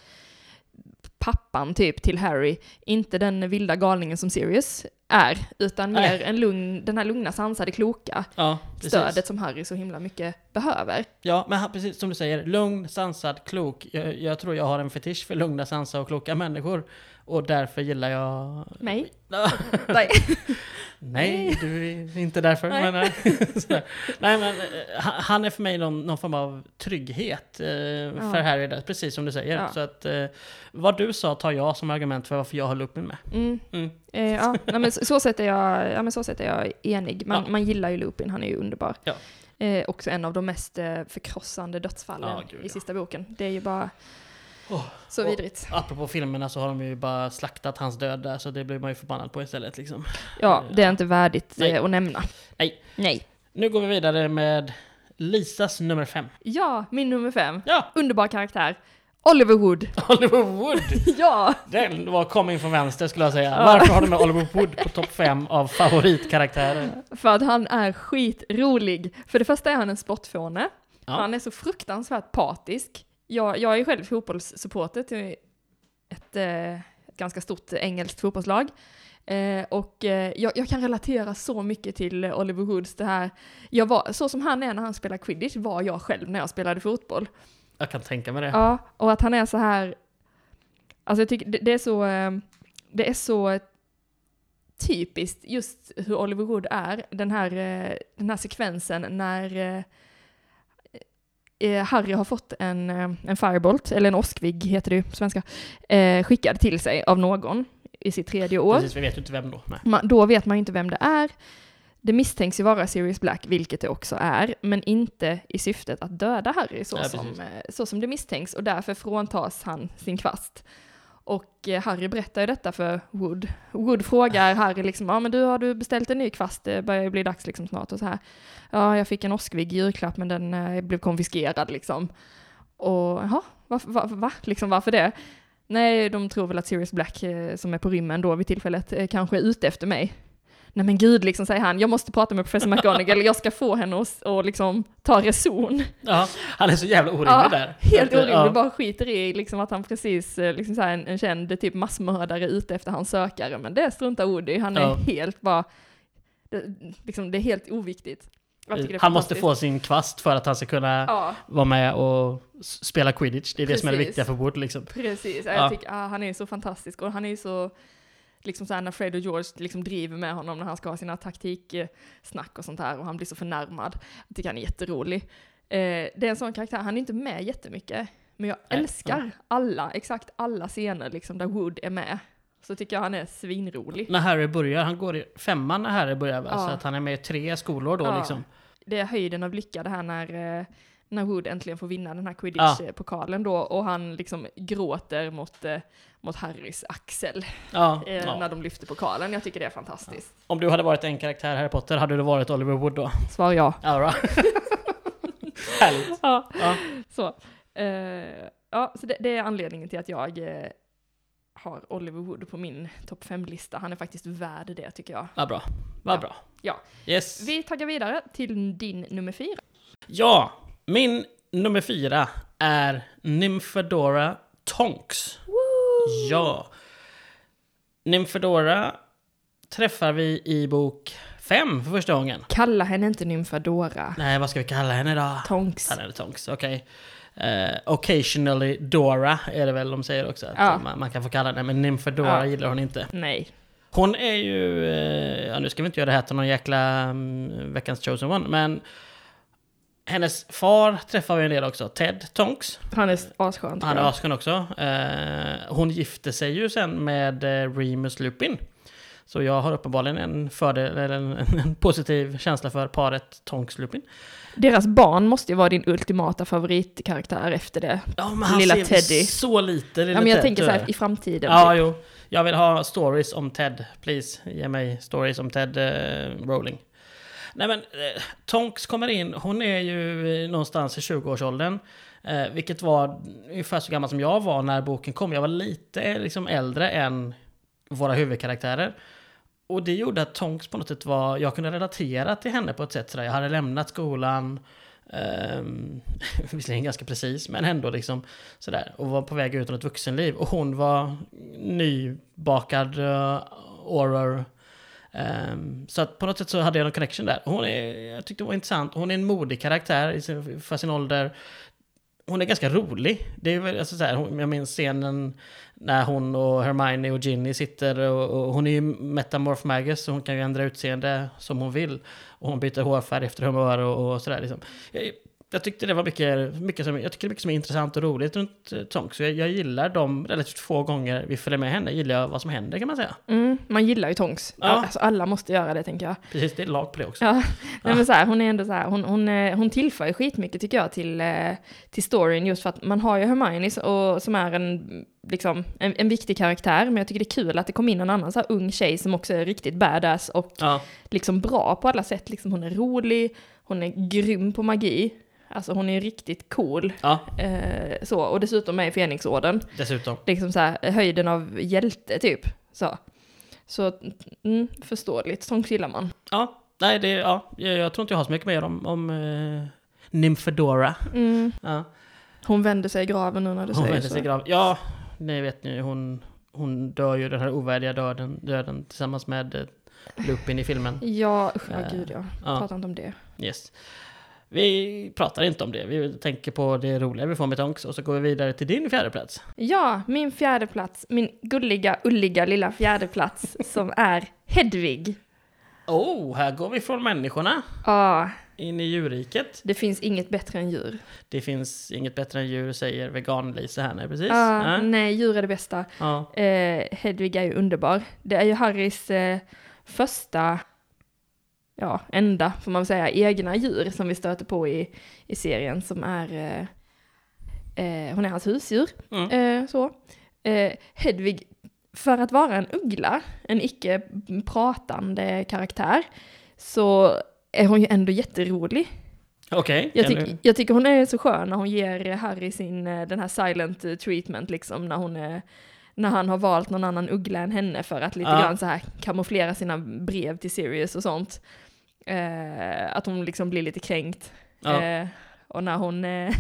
[SPEAKER 2] pappan typ till Harry, inte den vilda galningen som Sirius är, utan
[SPEAKER 1] Nej.
[SPEAKER 2] mer en lugn, den här lugna, sansade, kloka
[SPEAKER 1] Ja,
[SPEAKER 2] stödet som Harry så himla mycket behöver.
[SPEAKER 1] Ja, men han, precis som du säger, lugn, sansad, klok. Jag, jag tror jag har en fetisch för lugna, sansade och kloka människor. Och därför gillar jag...
[SPEAKER 2] Mig? Nej.
[SPEAKER 1] Nej, du är inte därför.
[SPEAKER 2] Nej.
[SPEAKER 1] Men, eh. Nej, men eh, han- är för mig någon, någon form av trygghet eh, för Harry, där, precis som du säger.
[SPEAKER 2] Ja.
[SPEAKER 1] Så att eh, vad du sa tar jag som argument för varför jag har Lupin med.
[SPEAKER 2] Mm.
[SPEAKER 1] Mm.
[SPEAKER 2] Eh, ja, nej, men så, så, sätt är jag, ja, men så sätt är jag enig. Man,
[SPEAKER 1] Ja.
[SPEAKER 2] man gillar ju Lupin, han är ju underbar.
[SPEAKER 1] Ja.
[SPEAKER 2] Eh, också en av de mest eh, förkrossande dödsfallen
[SPEAKER 1] Ja, gud,
[SPEAKER 2] i
[SPEAKER 1] ja.
[SPEAKER 2] sista boken. Det är ju bara
[SPEAKER 1] Åh,
[SPEAKER 2] så
[SPEAKER 1] och-
[SPEAKER 2] vidrigt.
[SPEAKER 1] Apropå filmerna så har de ju bara slaktat hans död där, så det blir man ju förbannad på istället. Liksom.
[SPEAKER 2] Ja, det är inte värdigt
[SPEAKER 1] Nej.
[SPEAKER 2] eh, att nämna.
[SPEAKER 1] Nej.
[SPEAKER 2] Nej.
[SPEAKER 1] Nu går vi vidare med Lisas nummer fem.
[SPEAKER 2] Ja, min nummer fem.
[SPEAKER 1] Ja,
[SPEAKER 2] Underbar karaktär. Oliver Wood.
[SPEAKER 1] Oliver Wood!
[SPEAKER 2] ja!
[SPEAKER 1] Den var coming från vänster skulle jag säga.
[SPEAKER 2] Ja.
[SPEAKER 1] Varför har du med Oliver Wood på topp fem av favoritkaraktärer?
[SPEAKER 2] För att han är skitrolig. För det första är han en sportfåne.
[SPEAKER 1] Ja.
[SPEAKER 2] Han är så fruktansvärt patisk. Jag, jag är själv fotbollssupporter till ett, eh, ett ganska stort engelskt fotbollslag. Eh, och eh, jag, jag kan relatera så mycket till Oliver Woods det här. Jag var, så som han är när han spelar quidditch var jag själv när jag spelade fotboll.
[SPEAKER 1] Jag kan tänka mig det.
[SPEAKER 2] Ja, och att han är så här, alltså jag tycker det, det är så, eh, det är så typiskt just hur Oliver Wood är, den här, eh, den här sekvensen när eh, Harry har fått en, en firebolt, eller en åskvigg heter det ju på svenska, skickad till sig av någon i sitt tredje år.
[SPEAKER 1] Precis, vi vet ju inte vem då. Nej.
[SPEAKER 2] Då vet man ju inte vem det är. Det misstänks ju vara Sirius Black, vilket det också är, men inte i syftet att döda Harry så,
[SPEAKER 1] Nej,
[SPEAKER 2] som, eh, så som det misstänks, och därför fråntas han sin kvast. Och eh, Harry berättar ju detta för Wood. Wood frågar Harry liksom, ja men du har du beställt en ny kvast, det börjar ju bli dags liksom snart och så här. Ja, jag fick en åskvigg i julklapp men den eh, blev konfiskerad liksom. Och jaha, varför, va, va? Liksom varför det? Nej, de tror väl att Sirius Black, eh, som är på rymmen då vid tillfället, eh, kanske är ute efter mig. Nej men gud, liksom säger han, jag måste prata med professor McGonagall, jag ska få henne att och liksom ta reson.
[SPEAKER 1] Ja, han är så jävla orimlig
[SPEAKER 2] Ja,
[SPEAKER 1] där.
[SPEAKER 2] Helt orimlig,
[SPEAKER 1] ja.
[SPEAKER 2] bara skiter i liksom att han precis, eh, liksom så här, en, en känd typ massmördare ute efter hans sökare, men det struntar Woody, han är
[SPEAKER 1] Ja.
[SPEAKER 2] helt bara, det, liksom, det är helt oviktigt.
[SPEAKER 1] Han måste få sin kvast för att han ska kunna
[SPEAKER 2] Ja,
[SPEAKER 1] vara med och spela quidditch. Det är det som är det
[SPEAKER 2] Precis.
[SPEAKER 1] viktiga för Wood liksom.
[SPEAKER 2] precis. Ja.
[SPEAKER 1] Ja.
[SPEAKER 2] Jag tycker, ah, han är så fantastisk och han är så, liksom så här när Fred och George liksom driver med honom när han ska ha sina taktiksnack och sånt här och han blir så förnärmad. Jag tycker han är jätterolig. Eh, det är en sån karaktär, han är inte med jättemycket, men jag älskar alla, exakt alla scener liksom där Wood är med. Så tycker jag han är svinrolig.
[SPEAKER 1] När Harry börjar, han går i femman när Harry börjar va?
[SPEAKER 2] Ja.
[SPEAKER 1] Så att han är med i tre skolor då
[SPEAKER 2] Ja.
[SPEAKER 1] liksom.
[SPEAKER 2] Det är höjden av lycka det här när, eh, när Wood äntligen får vinna den här quidditch-pokalen då och han liksom gråter mot, eh, mot Harrys axel.
[SPEAKER 1] Ja,
[SPEAKER 2] eh,
[SPEAKER 1] ja.
[SPEAKER 2] när de lyfter pokalen. Jag tycker det är fantastiskt.
[SPEAKER 1] Om du hade varit en karaktär i Harry Potter, hade du varit Oliver Wood då?
[SPEAKER 2] Svar ja.
[SPEAKER 1] Ja. Härligt.
[SPEAKER 2] Ja,
[SPEAKER 1] Ja.
[SPEAKER 2] så. Eh, ja, så det, det är anledningen till att jag eh, har Oliver Wood på min topp 5-lista. Han är faktiskt värd det tycker jag.
[SPEAKER 1] Vad bra. Vad
[SPEAKER 2] Ja.
[SPEAKER 1] bra.
[SPEAKER 2] Ja.
[SPEAKER 1] Yes.
[SPEAKER 2] Vi taggar vidare till din nummer fyra.
[SPEAKER 1] Ja, min nummer fyra är Nymfedora Tonks. Ja. Nymfedora träffar vi i bok fem för första gången.
[SPEAKER 2] Kalla henne inte Nymfadora.
[SPEAKER 1] Nej, vad ska vi kalla henne då?
[SPEAKER 2] Tonks.
[SPEAKER 1] Är det Tonks, okej. Eh, occasionally Dora är det väl de säger också.
[SPEAKER 2] Ja.
[SPEAKER 1] man, man kan få kalla henne, men Nymfedora
[SPEAKER 2] Ja.
[SPEAKER 1] gillar hon inte.
[SPEAKER 2] Nej.
[SPEAKER 1] Hon är ju, eh, ja nu ska vi inte göra det här till någon jäkla mm, veckans chosen one, men hennes far träffar vi en del också, Ted Tonks.
[SPEAKER 2] Han är asskön.
[SPEAKER 1] Han är
[SPEAKER 2] jag.
[SPEAKER 1] asken också. Eh, hon gifte sig ju sen med eh, Remus Lupin. Så jag har uppenbarligen en fördel, eller en, en positiv känsla för paret Tonks Lupin.
[SPEAKER 2] Deras barn måste ju vara din ultimata favoritkaraktär efter det.
[SPEAKER 1] Ja, men han
[SPEAKER 2] Lilla
[SPEAKER 1] ser
[SPEAKER 2] Teddy.
[SPEAKER 1] så lite, lilla
[SPEAKER 2] Ja, men jag
[SPEAKER 1] Ted,
[SPEAKER 2] tänker så här i framtiden.
[SPEAKER 1] Ja, jo. Jag vill ha stories om Ted, please. Ge mig stories om Ted eh, Rowling. Nej men, eh, Tonks kommer in, hon är ju någonstans i 20-årsåldern. Eh, vilket var ungefär så gammal som jag var när boken kom. Jag var lite eh, liksom, äldre än våra huvudkaraktärer. Och det gjorde att Tonks på något sätt var, jag kunde relatera till henne på ett sätt sådär. Jag hade lämnat skolan, eh, visserligen ganska precis, men ändå liksom sådär. Och var på väg ut i ett vuxenliv. Och hon var nybakad uh, Um, så att på något sätt så hade jag en connection där. Hon är, jag tyckte det var intressant. Hon är en modig karaktär i sin, för sin ålder. Hon är ganska rolig. Det är väl, alltså så här, hon, jag minns scenen när hon och Hermione och Ginny sitter och, och hon är ju metamorph magus så hon kan ju ändra utseende som hon vill. Och hon byter hårfärg efter humör och, och sådär liksom. Jag, jag tyckte det var mycket, mycket, som, jag tycker det är mycket som är intressant och roligt runt eh, Tonks. Så jag, jag gillar de relativt få gånger vi följer med henne, gillar jag vad som händer kan man säga.
[SPEAKER 2] Mm, man gillar ju Tonks.
[SPEAKER 1] Ja.
[SPEAKER 2] Alltså, alla måste göra det tänker jag.
[SPEAKER 1] Precis, det är lag på det också.
[SPEAKER 2] Ja, nej, men så här, hon är ändå så här, hon, hon, eh, hon tillför ju skitmycket tycker jag till, eh, till storyn just för att man har ju Hermione och, som är en, liksom, en, en viktig karaktär, men jag tycker det är kul att det kom in en annan så här ung tjej som också är riktigt badass och
[SPEAKER 1] Ja,
[SPEAKER 2] liksom bra på alla sätt. Liksom, hon är rolig, hon är grym på magi, alltså hon är riktigt cool.
[SPEAKER 1] ja,
[SPEAKER 2] Eh, så, och dessutom är i Fenixorden,
[SPEAKER 1] dessutom.
[SPEAKER 2] liksom så här, höjden av hjälte typ. Så, så mm, förståeligt, sånt gillar man.
[SPEAKER 1] Ja, nej, det, ja, jag, jag tror inte jag har så mycket mer om, om uh, Nymfedora.
[SPEAKER 2] Mm.
[SPEAKER 1] Ja.
[SPEAKER 2] Hon vänder sig i graven nu när du
[SPEAKER 1] Hon
[SPEAKER 2] säger
[SPEAKER 1] vänder
[SPEAKER 2] så.
[SPEAKER 1] sig i grav. Ja, ni vet ni, hon, hon dör ju den här ovärdiga döden, döden tillsammans med eh, Lupin i filmen.
[SPEAKER 2] Ja, usch,
[SPEAKER 1] Eh,
[SPEAKER 2] gud ja.
[SPEAKER 1] ja.
[SPEAKER 2] Prata inte om det.
[SPEAKER 1] Yes. Vi pratar inte om det, vi tänker på det roliga vi får med Tonks och så går vi vidare till din fjärde plats.
[SPEAKER 2] Ja, min fjärde plats, min gulliga, ulliga lilla fjärde plats som är Hedvig.
[SPEAKER 1] Oh, här går vi från människorna
[SPEAKER 2] Ja,
[SPEAKER 1] in i djurriket.
[SPEAKER 2] det finns inget bättre än djur.
[SPEAKER 1] Det finns inget bättre än djur, säger vegan-Lisa här nu precis.
[SPEAKER 2] Ja,
[SPEAKER 1] Ja.
[SPEAKER 2] nej, djur är det bästa.
[SPEAKER 1] Ja.
[SPEAKER 2] Eh, Hedvig är ju underbar. Det är ju Harrys eh, första, ja, enda, får man säga, egna djur som vi stöter på i, i serien som är, eh, eh, hon är hans husdjur.
[SPEAKER 1] Mm.
[SPEAKER 2] Eh, så. Eh, Hedvig, för att vara en uggla, en icke pratande karaktär, så är hon ju ändå jätterolig.
[SPEAKER 1] Okej,
[SPEAKER 2] Jag, tyck, jag tycker hon är så skön när hon ger Harry sin, eh, den här silent eh, treatment liksom, när hon är när han har valt någon annan uggla än henne för att lite
[SPEAKER 1] Ja.
[SPEAKER 2] grann så här kamouflera sina brev till Sirius och sånt. Eh, att hon liksom blir lite kränkt.
[SPEAKER 1] Ja.
[SPEAKER 2] Eh, och när hon, eh,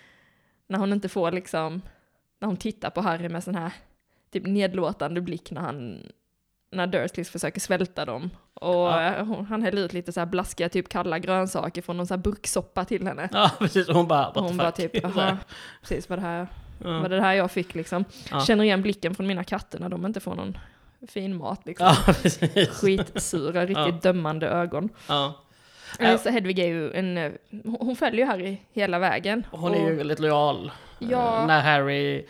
[SPEAKER 2] när hon inte får liksom, när hon tittar på Harry med sån här typ nedlåtande blick när han, när Dursleys försöker svälta dem. Och
[SPEAKER 1] Ja.
[SPEAKER 2] eh, hon, han häller ut lite så här blaskiga, typ kalla grönsaker från någon så här burksoppa till henne.
[SPEAKER 1] Ja, precis. Hon bara, what
[SPEAKER 2] hon bara typ, jaha, precis vad det här,
[SPEAKER 1] Ja.
[SPEAKER 2] vad det här jag fick liksom.
[SPEAKER 1] Ja.
[SPEAKER 2] Känner igen blicken från mina katter när de inte får någon fin mat liksom.
[SPEAKER 1] Ja, precis.
[SPEAKER 2] Skitsura, riktigt
[SPEAKER 1] Ja.
[SPEAKER 2] dömande ögon.
[SPEAKER 1] Ja.
[SPEAKER 2] Eh,
[SPEAKER 1] Ja.
[SPEAKER 2] Så Hedvig är ju en, eh, hon följer ju Harry hela vägen.
[SPEAKER 1] Hon är
[SPEAKER 2] Och-
[SPEAKER 1] ju väldigt lojal.
[SPEAKER 2] Ja.
[SPEAKER 1] Eh, När Harry,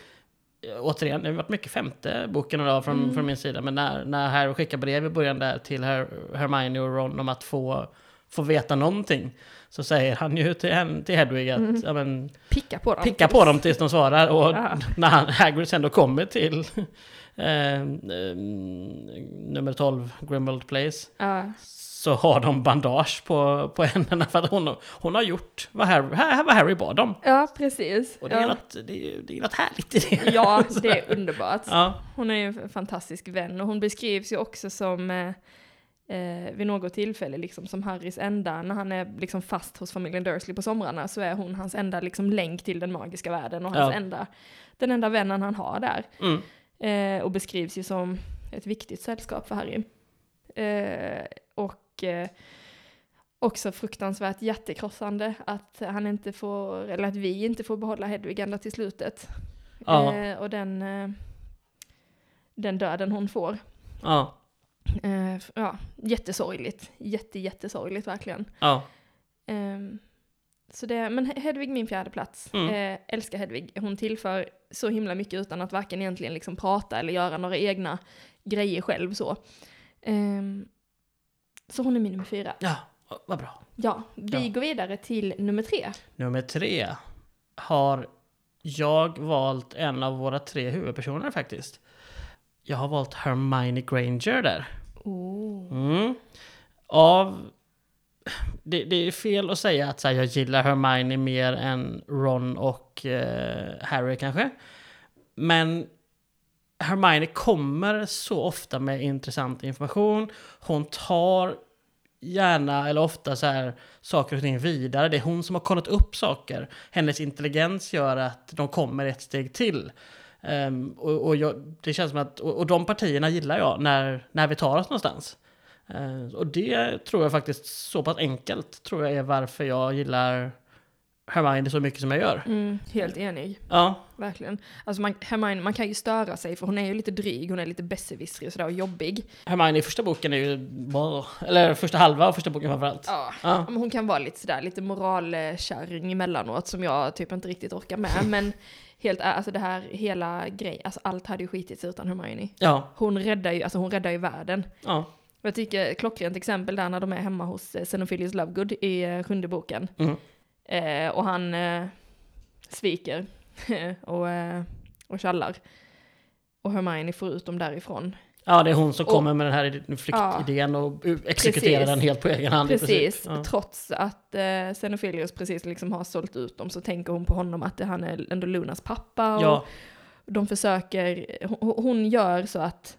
[SPEAKER 1] återigen, det har varit mycket femte boken idag från,
[SPEAKER 2] Mm.
[SPEAKER 1] från min sida, men när, när Harry skickar brev i början där till Her Hermione och Ron om att få får veta någonting så säger han ju till, hen- till Hedwig att
[SPEAKER 2] Mm.
[SPEAKER 1] ja, men,
[SPEAKER 2] Picka på dem.
[SPEAKER 1] picka på dem tills de svarar. Och
[SPEAKER 2] Ja.
[SPEAKER 1] när han, Hagrid sen då kommer till eh, nummer 12, Grimald Place,
[SPEAKER 2] Ja,
[SPEAKER 1] så har de bandage på, på händerna för att hon, hon har gjort vad Harry, vad Harry bad om.
[SPEAKER 2] ja precis.
[SPEAKER 1] Och det är,
[SPEAKER 2] ja.
[SPEAKER 1] något, det, är, det är något härligt i det.
[SPEAKER 2] ja, det är underbart.
[SPEAKER 1] Ja,
[SPEAKER 2] Hon är ju en fantastisk vän och hon beskrivs ju också som eh, eh, vid något tillfälle liksom som Harrys enda, när han är liksom fast hos familjen Dursley på somrarna så är hon hans enda liksom länk till den magiska världen och hans
[SPEAKER 1] Ja.
[SPEAKER 2] enda, den enda vännen han har där.
[SPEAKER 1] mm,
[SPEAKER 2] Eh, och beskrivs ju som ett viktigt sällskap för Harry. Eh, och eh, också fruktansvärt hjärtekrossande att han inte får, eller att vi inte får behålla Hedvig ända till slutet.
[SPEAKER 1] Ja.
[SPEAKER 2] Eh, och den, eh, den döden hon får.
[SPEAKER 1] ja,
[SPEAKER 2] Eh, ja, jättesorgligt. Jätte, jättesorgligt verkligen.
[SPEAKER 1] ja,
[SPEAKER 2] Ehm, så det, men Hed- Hedvig min fjärde plats.
[SPEAKER 1] Mm.
[SPEAKER 2] Älskar Hedvig. Hon tillför så himla mycket utan att varken egentligen liksom prata eller göra några egna grejer själv så. Ehm, så hon är min nummer fyra.
[SPEAKER 1] ja, vad bra.
[SPEAKER 2] Ja, vi
[SPEAKER 1] Ja.
[SPEAKER 2] går vidare till nummer tre.
[SPEAKER 1] Nummer tre har jag valt en av våra tre huvudpersoner faktiskt. Jag har valt Hermione Granger där.
[SPEAKER 2] Oh.
[SPEAKER 1] Mm. Av... Det, det är fel att säga att så här, jag gillar Hermione mer än Ron och eh, Harry kanske. Men Hermione kommer så ofta med intressant information. Hon tar gärna eller ofta så här saker och ting vidare. Det är hon som har kollat upp saker. Hennes intelligens gör att de kommer ett steg till. Um, och och jag, det känns som att, och, och de partierna gillar jag när, när vi tar oss någonstans. Ehm, och det tror jag faktiskt så pass enkelt tror jag är varför jag gillar Hermione så mycket som jag gör.
[SPEAKER 2] Mm, helt enig.
[SPEAKER 1] Ja,
[SPEAKER 2] Verkligen. Alltså man, Hermione, man kan ju störa sig för hon är ju lite dryg, hon är lite besserwissrig och sådär och jobbig.
[SPEAKER 1] Hermione i första boken är ju, bara- eller första halva av första boken framförallt.
[SPEAKER 2] Ja.
[SPEAKER 1] Ja.
[SPEAKER 2] Men hon kan vara lite sådär, lite moralkärring emellanåt som jag typ inte riktigt orkar med. Men helt alltså det här hela grejen, alltså allt hade ju skitits utan Hermione.
[SPEAKER 1] Ja,
[SPEAKER 2] Hon räddar ju, alltså hon räddar ju världen.
[SPEAKER 1] ja,
[SPEAKER 2] Jag tycker klockrent exempel där när de är hemma hos eh, Xenophilius Lovegood i eh, sjunde boken.
[SPEAKER 1] mm,
[SPEAKER 2] Eh, och han eh, sviker och, eh, och tjallar. Och Hermione får ut dem därifrån.
[SPEAKER 1] ja, det är hon som
[SPEAKER 2] Och-
[SPEAKER 1] kommer med den här flyktidén och exekuterar
[SPEAKER 2] Precis.
[SPEAKER 1] den helt på egen hand.
[SPEAKER 2] Precis.
[SPEAKER 1] Ja.
[SPEAKER 2] trots att eh, Xenophilius precis liksom har sålt ut dem så tänker hon på honom att han är ändå Lunas pappa. Och
[SPEAKER 1] Ja,
[SPEAKER 2] de försöker, hon, hon gör så att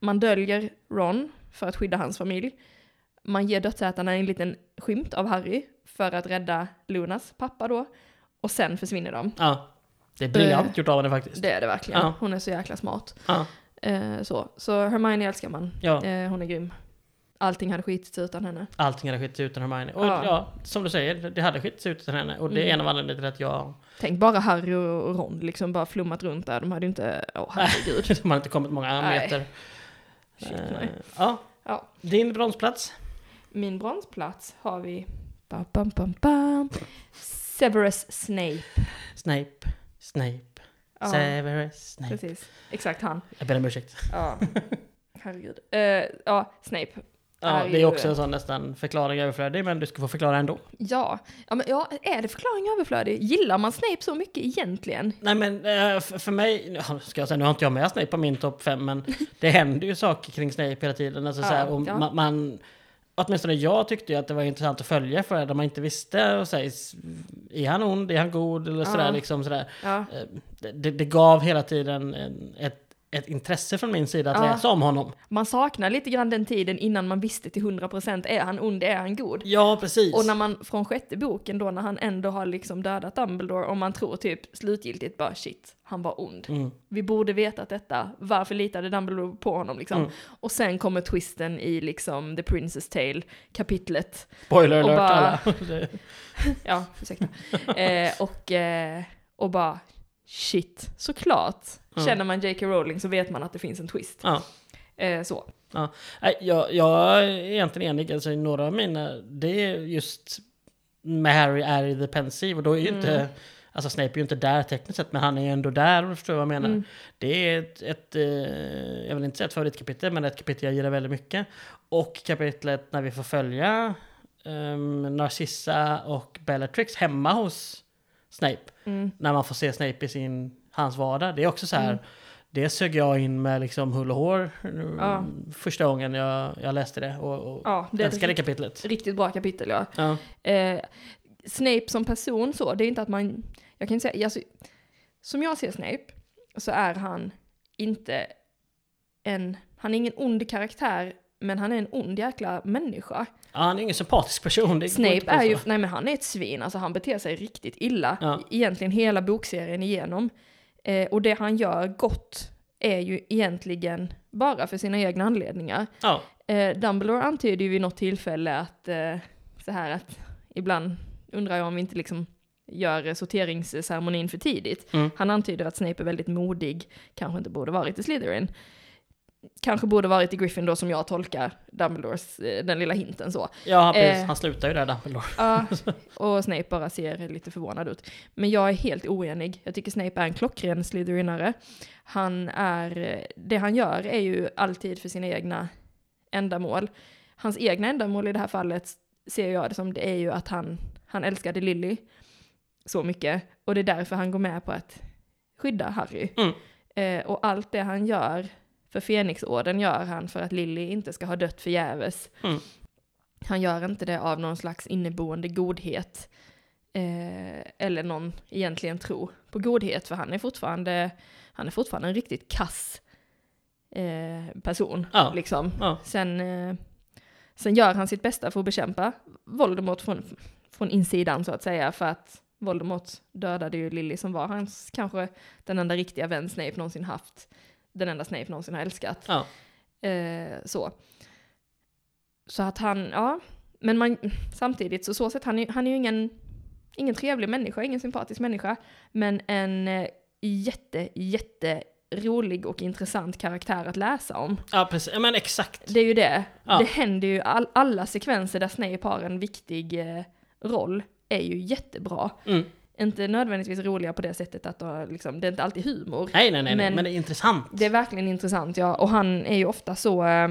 [SPEAKER 2] man döljer Ron för att skydda hans familj. Man ger dödsätarna en liten skymt av Harry för att rädda Lunas pappa då. Och sen försvinner de.
[SPEAKER 1] ja. Det är briljant gjort av henne faktiskt.
[SPEAKER 2] Det är det verkligen.
[SPEAKER 1] Ja.
[SPEAKER 2] Hon är så jäkla smart.
[SPEAKER 1] Ja,
[SPEAKER 2] Eh, så. så Hermione älskar man.
[SPEAKER 1] ja.
[SPEAKER 2] Eh, hon är grym. Allting hade skitits utan henne.
[SPEAKER 1] Allting hade skett utan Hermione. Och ja.
[SPEAKER 2] Ja.
[SPEAKER 1] som du säger, det hade skett utan henne. Och det är
[SPEAKER 2] Mm.
[SPEAKER 1] en av anledningarna till att jag...
[SPEAKER 2] Tänk bara Harry och Ron liksom bara flummat runt där. De hade inte, åh herregud.
[SPEAKER 1] De har inte kommit många
[SPEAKER 2] Nej. Shit,
[SPEAKER 1] Eh,
[SPEAKER 2] nej.
[SPEAKER 1] ja.
[SPEAKER 2] Ja.
[SPEAKER 1] Din bronsplats?
[SPEAKER 2] Min bronsplats har vi bam, bam, bam, bam. Severus Snape.
[SPEAKER 1] Snape. Snape.
[SPEAKER 2] Ja,
[SPEAKER 1] Severus Snape.
[SPEAKER 2] precis. Exakt han.
[SPEAKER 1] Jag ber om ursäkt.
[SPEAKER 2] Ja. Herregud. Eh, ja, Snape.
[SPEAKER 1] Ja, det är också en sån nästan förklaring överflödig, men du ska få förklara ändå.
[SPEAKER 2] Ja. ja, men ja, är det förklaring överflödig? Gillar man Snape så mycket egentligen?
[SPEAKER 1] Nej men eh, för mig, ska jag säga, nu har inte jag med Snape på min topp 5 men det händer ju saker kring Snape hela tiden. Alltså,
[SPEAKER 2] Ja,
[SPEAKER 1] så här, och
[SPEAKER 2] ja.
[SPEAKER 1] man, man, åtminstone jag tyckte ju att det var intressant att följa för det, man inte visste, och säga, är han ond, är han god eller sådär
[SPEAKER 2] Ja.
[SPEAKER 1] liksom sådär. Eh, Det, det, gav hela tiden en, ett, ett intresse från min sida att
[SPEAKER 2] Ja.
[SPEAKER 1] läsa om honom.
[SPEAKER 2] Man saknar lite grann den tiden innan man visste till 100% är han ond, är han god?
[SPEAKER 1] Ja, precis.
[SPEAKER 2] Och när man från sjätte boken då när han ändå har liksom dödat Dumbledore och man tror typ slutgiltigt bara shit, han var ond.
[SPEAKER 1] Mm.
[SPEAKER 2] Vi borde vetat detta, varför litade Dumbledore på honom liksom?
[SPEAKER 1] Mm.
[SPEAKER 2] Och sen kommer twisten i liksom The Princess Tale kapitlet.
[SPEAKER 1] Spoiler alert
[SPEAKER 2] bara-
[SPEAKER 1] alla.
[SPEAKER 2] Ja, ursäkta. eh, och, eh, och bara shit, såklart.
[SPEAKER 1] Ja.
[SPEAKER 2] Känner man J.K. Rowling så vet man att det finns en twist.
[SPEAKER 1] ja.
[SPEAKER 2] Eh, så.
[SPEAKER 1] Nej, jag, jag är egentligen enig. Alltså, några av mina, det är just med Harry är i The Pensive och då är ju
[SPEAKER 2] Mm.
[SPEAKER 1] inte Alltså Snape är ju inte där tekniskt sett, men han är ju ändå där om du förstår vad jag menar.
[SPEAKER 2] Mm.
[SPEAKER 1] Det är ett, ett eh, jag vill inte säga ett favoritkapitel, men ett kapitel jag gillar väldigt mycket. Och kapitlet när vi får följa um, Narcissa och Bellatrix hemma hos Snape.
[SPEAKER 2] Mm.
[SPEAKER 1] När man får se Snape i sin, hans vardag. Det är också så här,
[SPEAKER 2] Mm.
[SPEAKER 1] det sög jag in med liksom hull och hår
[SPEAKER 2] Ja.
[SPEAKER 1] första gången jag, jag läste det och, och
[SPEAKER 2] Ja, det
[SPEAKER 1] älskade kapitlet.
[SPEAKER 2] riktigt bra kapitel ja.
[SPEAKER 1] Ja.
[SPEAKER 2] Eh, Snape som person så, det är inte att man, jag kan inte säga, alltså, som jag ser Snape så är han inte en, han är ingen ond karaktär, men han är en ond jäkla människa.
[SPEAKER 1] ja, han är ingen sympatisk person. Det
[SPEAKER 2] Snape är ju, nej men han är ett svin, alltså han beter sig riktigt illa.
[SPEAKER 1] Ja.
[SPEAKER 2] Egentligen hela bokserien igenom. Eh, och det han gör gott är ju egentligen bara för sina egna anledningar.
[SPEAKER 1] Ja,
[SPEAKER 2] Eh, Dumbledore antyder ju vid något tillfälle att eh, så här att ibland undrar jag om vi inte liksom gör sorteringsceremonin för tidigt.
[SPEAKER 1] Mm.
[SPEAKER 2] Han antyder att Snape är väldigt modig, kanske inte borde varit i Slytherin. Kanske borde varit i Gryffindor som jag tolkar Dumbledores, eh, den lilla hinten så.
[SPEAKER 1] ja precis.
[SPEAKER 2] Eh.
[SPEAKER 1] han slutar ju där Dumbledore.
[SPEAKER 2] Ja, och Snape bara ser lite förvånad ut. Men jag är helt oenig. Jag tycker Snape är en klockren Slytherinare. Han är, det han gör är ju alltid för sina egna ändamål. Hans egna ändamål i det här fallet ser jag det som det är ju att han, han älskade Lily så mycket. Och det är därför han går med på att skydda Harry.
[SPEAKER 1] Mm.
[SPEAKER 2] Eh, och allt det han gör för Fenixorden gör han för att Lily inte ska ha dött förgäves.
[SPEAKER 1] Mm.
[SPEAKER 2] Han gör inte det av någon slags inneboende godhet. Eh, eller någon egentligen tro på godhet, för han är fortfarande, han är fortfarande en riktigt kass eh, person.
[SPEAKER 1] Ja.
[SPEAKER 2] Liksom.
[SPEAKER 1] Ja.
[SPEAKER 2] Sen, eh, sen gör han sitt bästa för att bekämpa Voldemort från, från insidan så att säga, för att Voldemort dödade ju Lily som var hans kanske den enda riktiga vän Snape någonsin haft. Den enda Snape någonsin har älskat.
[SPEAKER 1] Ja.
[SPEAKER 2] Eh, så. Så att han, ja, men man, samtidigt så så sett, han är, han är ju ingen, ingen trevlig människa, ingen sympatisk människa, men en eh, jätte, jätte rolig och intressant karaktär att läsa om.
[SPEAKER 1] ja, precis. Men exakt.
[SPEAKER 2] Det är ju det.
[SPEAKER 1] Ja.
[SPEAKER 2] Det händer ju, all, alla sekvenser där Snape har en viktig eh, roll är ju jättebra.
[SPEAKER 1] Mm.
[SPEAKER 2] Inte nödvändigtvis roliga på det sättet att då, liksom, det är inte alltid humor.
[SPEAKER 1] Nej, nej, nej, men,
[SPEAKER 2] Men-
[SPEAKER 1] det är intressant.
[SPEAKER 2] Det är verkligen intressant, ja. Och han är ju ofta så... Eh,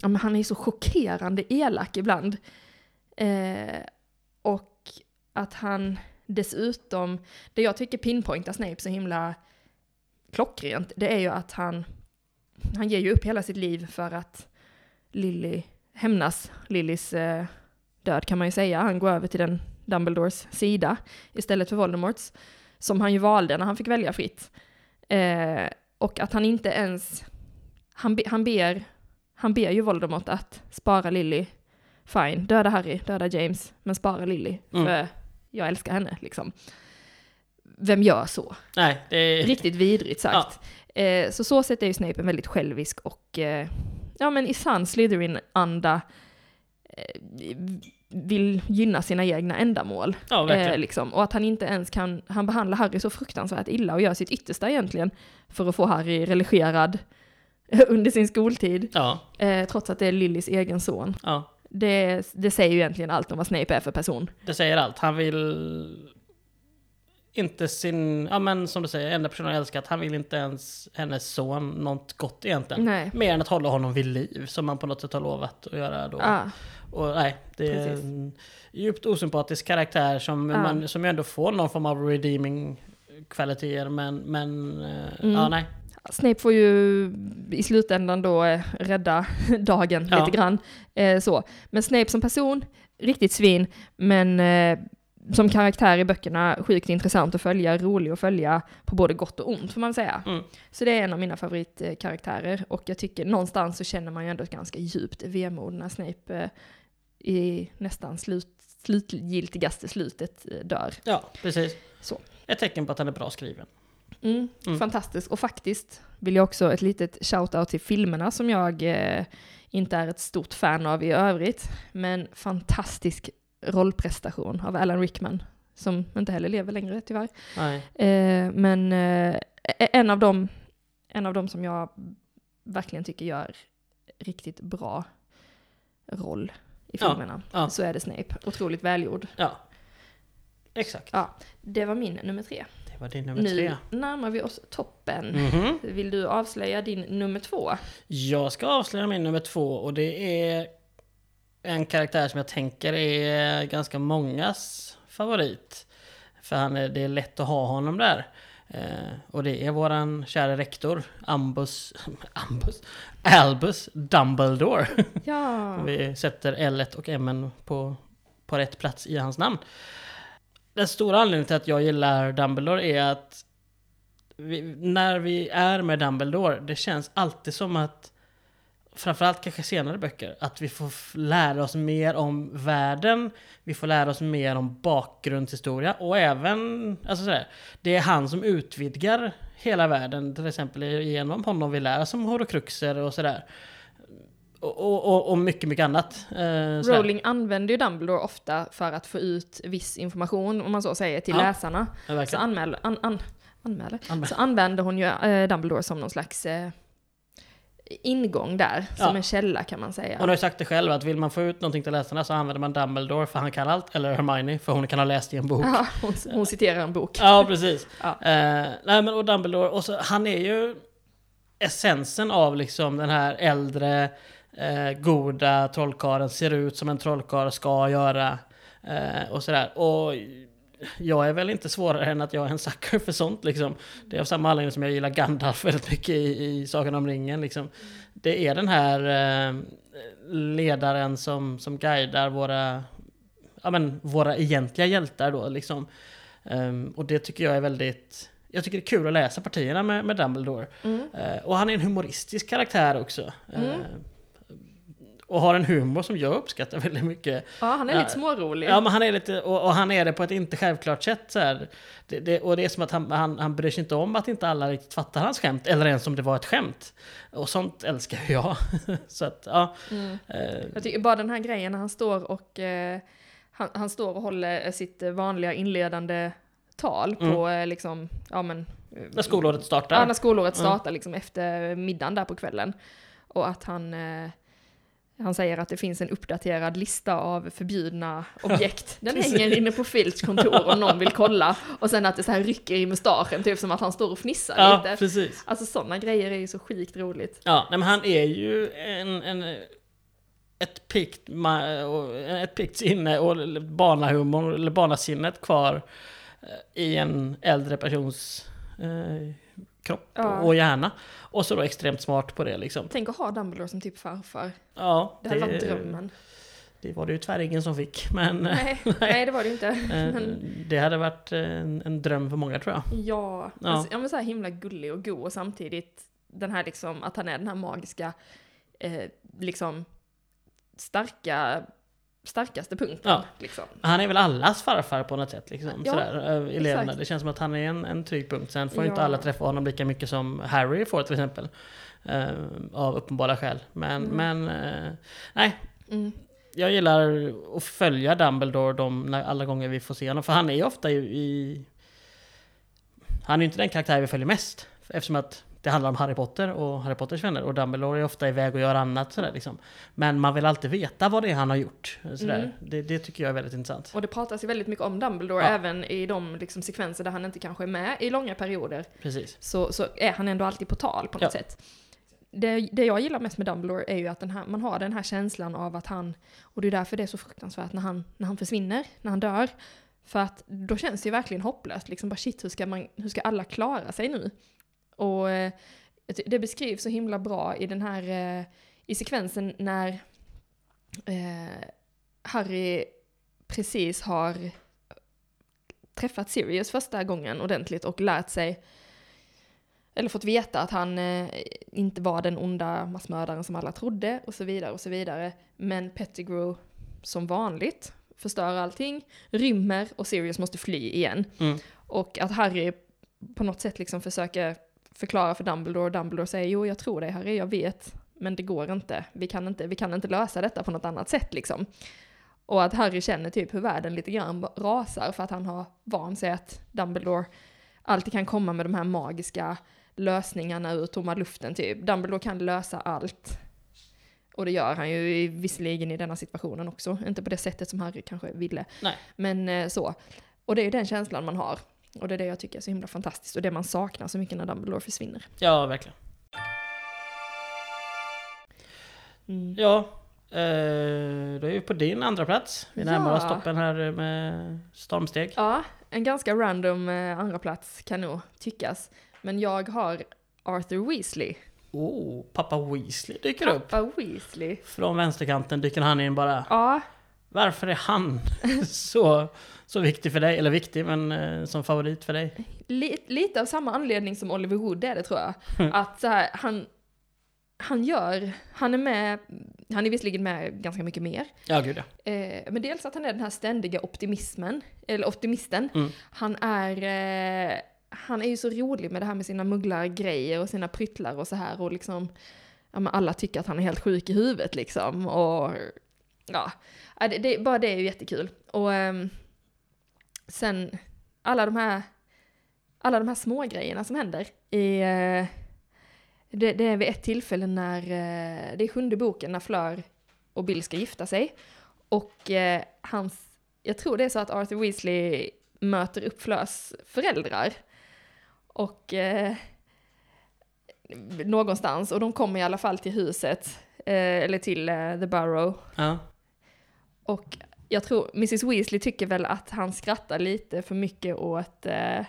[SPEAKER 2] ja, men han är ju så chockerande elak ibland. Eh, och att han dessutom... Det jag tycker pinpointar Snape så himla klockrent, det är ju att han... Han ger ju upp hela sitt liv för att Lily hämnas Lillys eh, död kan man ju säga. Han går över till den Dumbledores sida istället för Voldemorts. Som han ju valde när han fick välja fritt. Eh, och att han inte ens, han, be, han, ber, han ber ju Voldemort att spara Lily. Fine, döda Harry, döda James, men spara Lily.
[SPEAKER 1] Mm.
[SPEAKER 2] För jag älskar henne liksom. Vem gör så?
[SPEAKER 1] Nej, det är...
[SPEAKER 2] Riktigt vidrigt sagt. Eh, så så sätt är ju Snape en väldigt självisk och, eh, ja men i sann Slytherin-anda eh, vill gynna sina egna ändamål.
[SPEAKER 1] Ja,
[SPEAKER 2] Eh, liksom. Och att han inte ens kan, han behandlar Harry så fruktansvärt illa och gör sitt yttersta egentligen för att få Harry religerad under sin skoltid,
[SPEAKER 1] Ja,
[SPEAKER 2] eh, trots att det är Lillys egen son.
[SPEAKER 1] ja.
[SPEAKER 2] Det, det säger ju egentligen allt om vad Snape är för person.
[SPEAKER 1] Det säger allt. Han vill inte sin, ja men som du säger, enda personen han älskat. Han vill inte ens hennes son något gott egentligen.
[SPEAKER 2] Nej.
[SPEAKER 1] Mer än att hålla honom vid liv, som man på något sätt har lovat att göra då.
[SPEAKER 2] Ah,
[SPEAKER 1] Och nej, det är
[SPEAKER 2] Precis.
[SPEAKER 1] en djupt osympatisk karaktär som,
[SPEAKER 2] Ja.
[SPEAKER 1] man, som ändå får någon form av redeeming kvaliteter, men, men eh,
[SPEAKER 2] Mm.
[SPEAKER 1] ja nej.
[SPEAKER 2] Snape får ju i slutändan då eh, rädda dagen
[SPEAKER 1] Ja.
[SPEAKER 2] lite grann. Eh, så. Men Snape som person, riktigt svin, men eh, som karaktär i böckerna sjukt intressant att följa, rolig att följa på både gott och ont får man säga.
[SPEAKER 1] Mm.
[SPEAKER 2] Så det är en av mina favoritkaraktärer och jag tycker någonstans så känner man ju ändå ett ganska djupt vemod när Snape i nästan slut, slutgiltigaste slutet eh, dör.
[SPEAKER 1] Ja, precis.
[SPEAKER 2] Så.
[SPEAKER 1] Ett tecken på att han är bra skriven.
[SPEAKER 2] Mm,
[SPEAKER 1] Mm.
[SPEAKER 2] Fantastiskt. Och faktiskt vill jag också ett litet shout-out till filmerna som jag eh, inte är ett stort fan av i övrigt. Men fantastisk rollprestation av Alan Rickman, som inte heller lever längre tyvärr.
[SPEAKER 1] Nej.
[SPEAKER 2] Eh, men eh, en, av dem, en av dem som jag verkligen tycker gör riktigt bra roll i
[SPEAKER 1] Ja,
[SPEAKER 2] filmerna.
[SPEAKER 1] ja.
[SPEAKER 2] Så är det Snape. Otroligt välgjord.
[SPEAKER 1] Ja. Exakt.
[SPEAKER 2] Ja, det var min nummer tre.
[SPEAKER 1] Det var din nummer
[SPEAKER 2] nu
[SPEAKER 1] tre.
[SPEAKER 2] närmar vi oss toppen.
[SPEAKER 1] Mhm.
[SPEAKER 2] Vill du avslöja din nummer två?
[SPEAKER 1] Jag ska avslöja min nummer två och det är en karaktär som jag tänker är ganska mångas favorit. För han är, det är lätt att ha honom där. Eh, och det är våran kära rektor, Ambus, Ambus, Albus Dumbledore.
[SPEAKER 2] Ja.
[SPEAKER 1] Vi sätter L1 och M på, på rätt plats i hans namn. Den stora anledningen till att jag gillar Dumbledore är att vi, när vi är med Dumbledore, det känns alltid som att framförallt kanske senare böcker, att vi får lära oss mer om världen, vi får lära oss mer om bakgrundshistoria och även, alltså sådär, det är han som utvidgar hela världen, till exempel genom honom vi lär oss om horokruxer och sådär. Och, och, och, mycket, mycket annat. Eh.
[SPEAKER 2] Rowling använder ju Dumbledore ofta för att få ut viss information, om man så säger, till
[SPEAKER 1] Ja.
[SPEAKER 2] läsarna.
[SPEAKER 1] Ja,
[SPEAKER 2] Så,
[SPEAKER 1] verkligen.
[SPEAKER 2] anmäl, an, an, anmäler.
[SPEAKER 1] Anmäl.
[SPEAKER 2] så använder hon ju eh, Dumbledore som någon slags eh, ingång där, som
[SPEAKER 1] Ja.
[SPEAKER 2] en källa kan man säga.
[SPEAKER 1] Hon har ju sagt det själv att vill man få ut någonting till läsarna så använder man Dumbledore för han kan allt, eller Hermione för hon kan ha läst i en bok.
[SPEAKER 2] Ja, hon, hon citerar en bok.
[SPEAKER 1] Ja, precis.
[SPEAKER 2] Ja.
[SPEAKER 1] Eh, nej men och Dumbledore, och så, han är ju essensen av liksom den här äldre eh, goda trollkarlen, ser ut som en trollkarl ska göra. Eh, och sådär. Och jag är väl inte svårare än att jag är en sucker för sånt liksom. Det är av samma anledning som jag gillar Gandalf väldigt mycket i, i Sagan om ringen liksom. Det är den här eh, ledaren som, som guidar våra, ja men våra egentliga hjältar då liksom. Ehm, och det tycker jag är väldigt... Jag tycker det är kul att läsa partierna med, med Dumbledore.
[SPEAKER 2] Mm.
[SPEAKER 1] Eh, och han är en humoristisk karaktär också.
[SPEAKER 2] Mm.
[SPEAKER 1] Och har en humor som jag uppskattar väldigt mycket.
[SPEAKER 2] Ja, han är lite smårolig.
[SPEAKER 1] Ja men han är lite, och, och han är det på ett inte självklart sätt så. Det, det, och det är som att han, han, han bryr sig inte om att inte alla riktigt fattar hans skämt, eller ens om det var ett skämt. Och sånt älskar jag. så att, ja.
[SPEAKER 2] Mm.
[SPEAKER 1] Eh,
[SPEAKER 2] Jag tycker bara den här grejen när han står och eh, han, han står och håller sitt vanliga inledande tal på eh, liksom, ja men... eh,
[SPEAKER 1] när skolåret startar.
[SPEAKER 2] Ja, när skolåret
[SPEAKER 1] Mm.
[SPEAKER 2] startar liksom efter middagen där på kvällen. Och att han, eh, han säger att det finns en uppdaterad lista av förbjudna objekt. Den hänger inne på Filts kontor om någon vill kolla. Och sen att det så här rycker i mustaschen, typ som att han står och fnissar
[SPEAKER 1] ja,
[SPEAKER 2] lite.
[SPEAKER 1] precis.
[SPEAKER 2] Alltså sådana grejer är ju så skikt roligt.
[SPEAKER 1] Ja, nej, men han är ju en, en ett pikt, ett pikt sinne och barnahumor, eller barnasinnet kvar eh, i en äldre persons eh, kropp
[SPEAKER 2] Ja.
[SPEAKER 1] och hjärna. Och så då extremt smart på det liksom.
[SPEAKER 2] Tänk att ha Dumbledore som typ farfar.
[SPEAKER 1] Ja,
[SPEAKER 2] Det hade varit drömmen.
[SPEAKER 1] det var det ju tyvärr ingen som fick, men
[SPEAKER 2] Nej, nej, det var det inte.
[SPEAKER 1] eh,
[SPEAKER 2] Men
[SPEAKER 1] det hade varit en, en dröm för många tror jag.
[SPEAKER 2] ja,
[SPEAKER 1] Ja.
[SPEAKER 2] Alltså, ja men så här himla gullig och god och samtidigt den här liksom, att han är den här magiska, eh, liksom starka, starkaste punkten.
[SPEAKER 1] Ja.
[SPEAKER 2] Liksom.
[SPEAKER 1] Han är väl allas farfar på något sätt liksom.
[SPEAKER 2] Ja,
[SPEAKER 1] sådär, eh, eleverna. Det känns som att han är en, en trygg punkt. Sen får inte
[SPEAKER 2] Ja.
[SPEAKER 1] alla träffa honom lika mycket som Harry får till exempel. Eh, av uppenbara skäl. Men,
[SPEAKER 2] Mm.
[SPEAKER 1] men eh, nej.
[SPEAKER 2] Mm.
[SPEAKER 1] Jag gillar att följa Dumbledore de, när, alla gånger vi får se honom. För han är ju ofta i, i... Han är ju inte den karaktär vi följer mest. Eftersom att det handlar om Harry Potter och Harry Potters vänner. Och Dumbledore är ofta iväg och gör annat sådär liksom. Men man vill alltid veta vad det är han har gjort. Sådär.
[SPEAKER 2] Mm.
[SPEAKER 1] Det, det tycker jag är väldigt intressant.
[SPEAKER 2] Och det pratas ju väldigt mycket om Dumbledore,
[SPEAKER 1] Ja.
[SPEAKER 2] även i de liksom, sekvenser där han inte kanske är med i långa perioder.
[SPEAKER 1] Precis.
[SPEAKER 2] Så, så är han ändå alltid på tal på något
[SPEAKER 1] Ja.
[SPEAKER 2] sätt. Det, det jag gillar mest med Dumbledore är ju att här, man har den här känslan av att han, och det är därför det är så fruktansvärt när han, när han försvinner, när han dör. För att då känns det ju verkligen hopplöst, liksom bara shit, hur ska, man, hur ska alla klara sig nu? Och eh, det beskrivs så himla bra i den här, eh, i sekvensen när eh, Harry precis har träffat Sirius första gången ordentligt och lärt sig eller fått veta att han inte var den onda massmördaren som alla trodde och så vidare och så vidare. Men Pettigrew som vanligt förstör allting, rymmer och Sirius måste fly igen.
[SPEAKER 1] Mm.
[SPEAKER 2] Och att Harry på något sätt liksom försöker förklara för Dumbledore och Dumbledore säger jo jag tror dig Harry, jag vet, men det går inte. Vi kan inte, vi kan inte lösa detta på något annat sätt liksom. Och att Harry känner typ hur världen lite grann rasar för att han har vant sig att Dumbledore alltid kan komma med de här magiska lösningarna ur tomma luften typ. Dumbledore kan lösa allt. Och det gör han ju i- visserligen i denna situationen också. Inte på det sättet som Harry kanske ville.
[SPEAKER 1] Nej.
[SPEAKER 2] Men eh, så. Och det är ju den känslan man har. Och det är det jag tycker är så himla fantastiskt och det man saknar så mycket när Dumbledore försvinner.
[SPEAKER 1] Ja, verkligen.
[SPEAKER 2] Mm.
[SPEAKER 1] Ja, eh, då är vi på din andra plats. Vi närmar
[SPEAKER 2] Ja.
[SPEAKER 1] oss toppen här med stormsteg.
[SPEAKER 2] Ja, en ganska random eh, andra plats kan nog tyckas. Men jag har Arthur Weasley.
[SPEAKER 1] Oh, pappa Weasley dyker upp.
[SPEAKER 2] Pappa Weasley.
[SPEAKER 1] Från vänsterkanten dyker han in bara.
[SPEAKER 2] Ja,
[SPEAKER 1] Varför är han så, så viktig för dig? Eller viktig, men eh, som favorit för dig?
[SPEAKER 2] li lite av samma anledning som Oliver Wood är det tror jag. Att så här, han, han gör, han är med, han är visserligen med ganska mycket mer.
[SPEAKER 1] Ja, gud ja.
[SPEAKER 2] Eh, men dels att han är den här ständiga optimismen, eller optimisten.
[SPEAKER 1] Mm.
[SPEAKER 2] Han är, eh, han är ju så rolig med det här med sina mugglargrejer och sina pryttlar och så här och liksom, ja men alla tycker att han är helt sjuk i huvudet liksom och ja, Ja, det, det, bara det är ju jättekul. Och ehm, sen alla de här, alla de här små grejerna som händer i, eh, det, det är vid ett tillfälle när, eh, det är sjunde boken när Fleur och Bill ska gifta sig. Och eh, hans, jag tror det är så att Arthur Weasley möter upp Fleurs föräldrar. Och eh, någonstans, och de kommer i alla fall till huset, eh, eller till eh, The Burrow.
[SPEAKER 1] ja.
[SPEAKER 2] Och jag tror Mrs Weasley tycker väl att han skrattar lite för mycket åt, eh,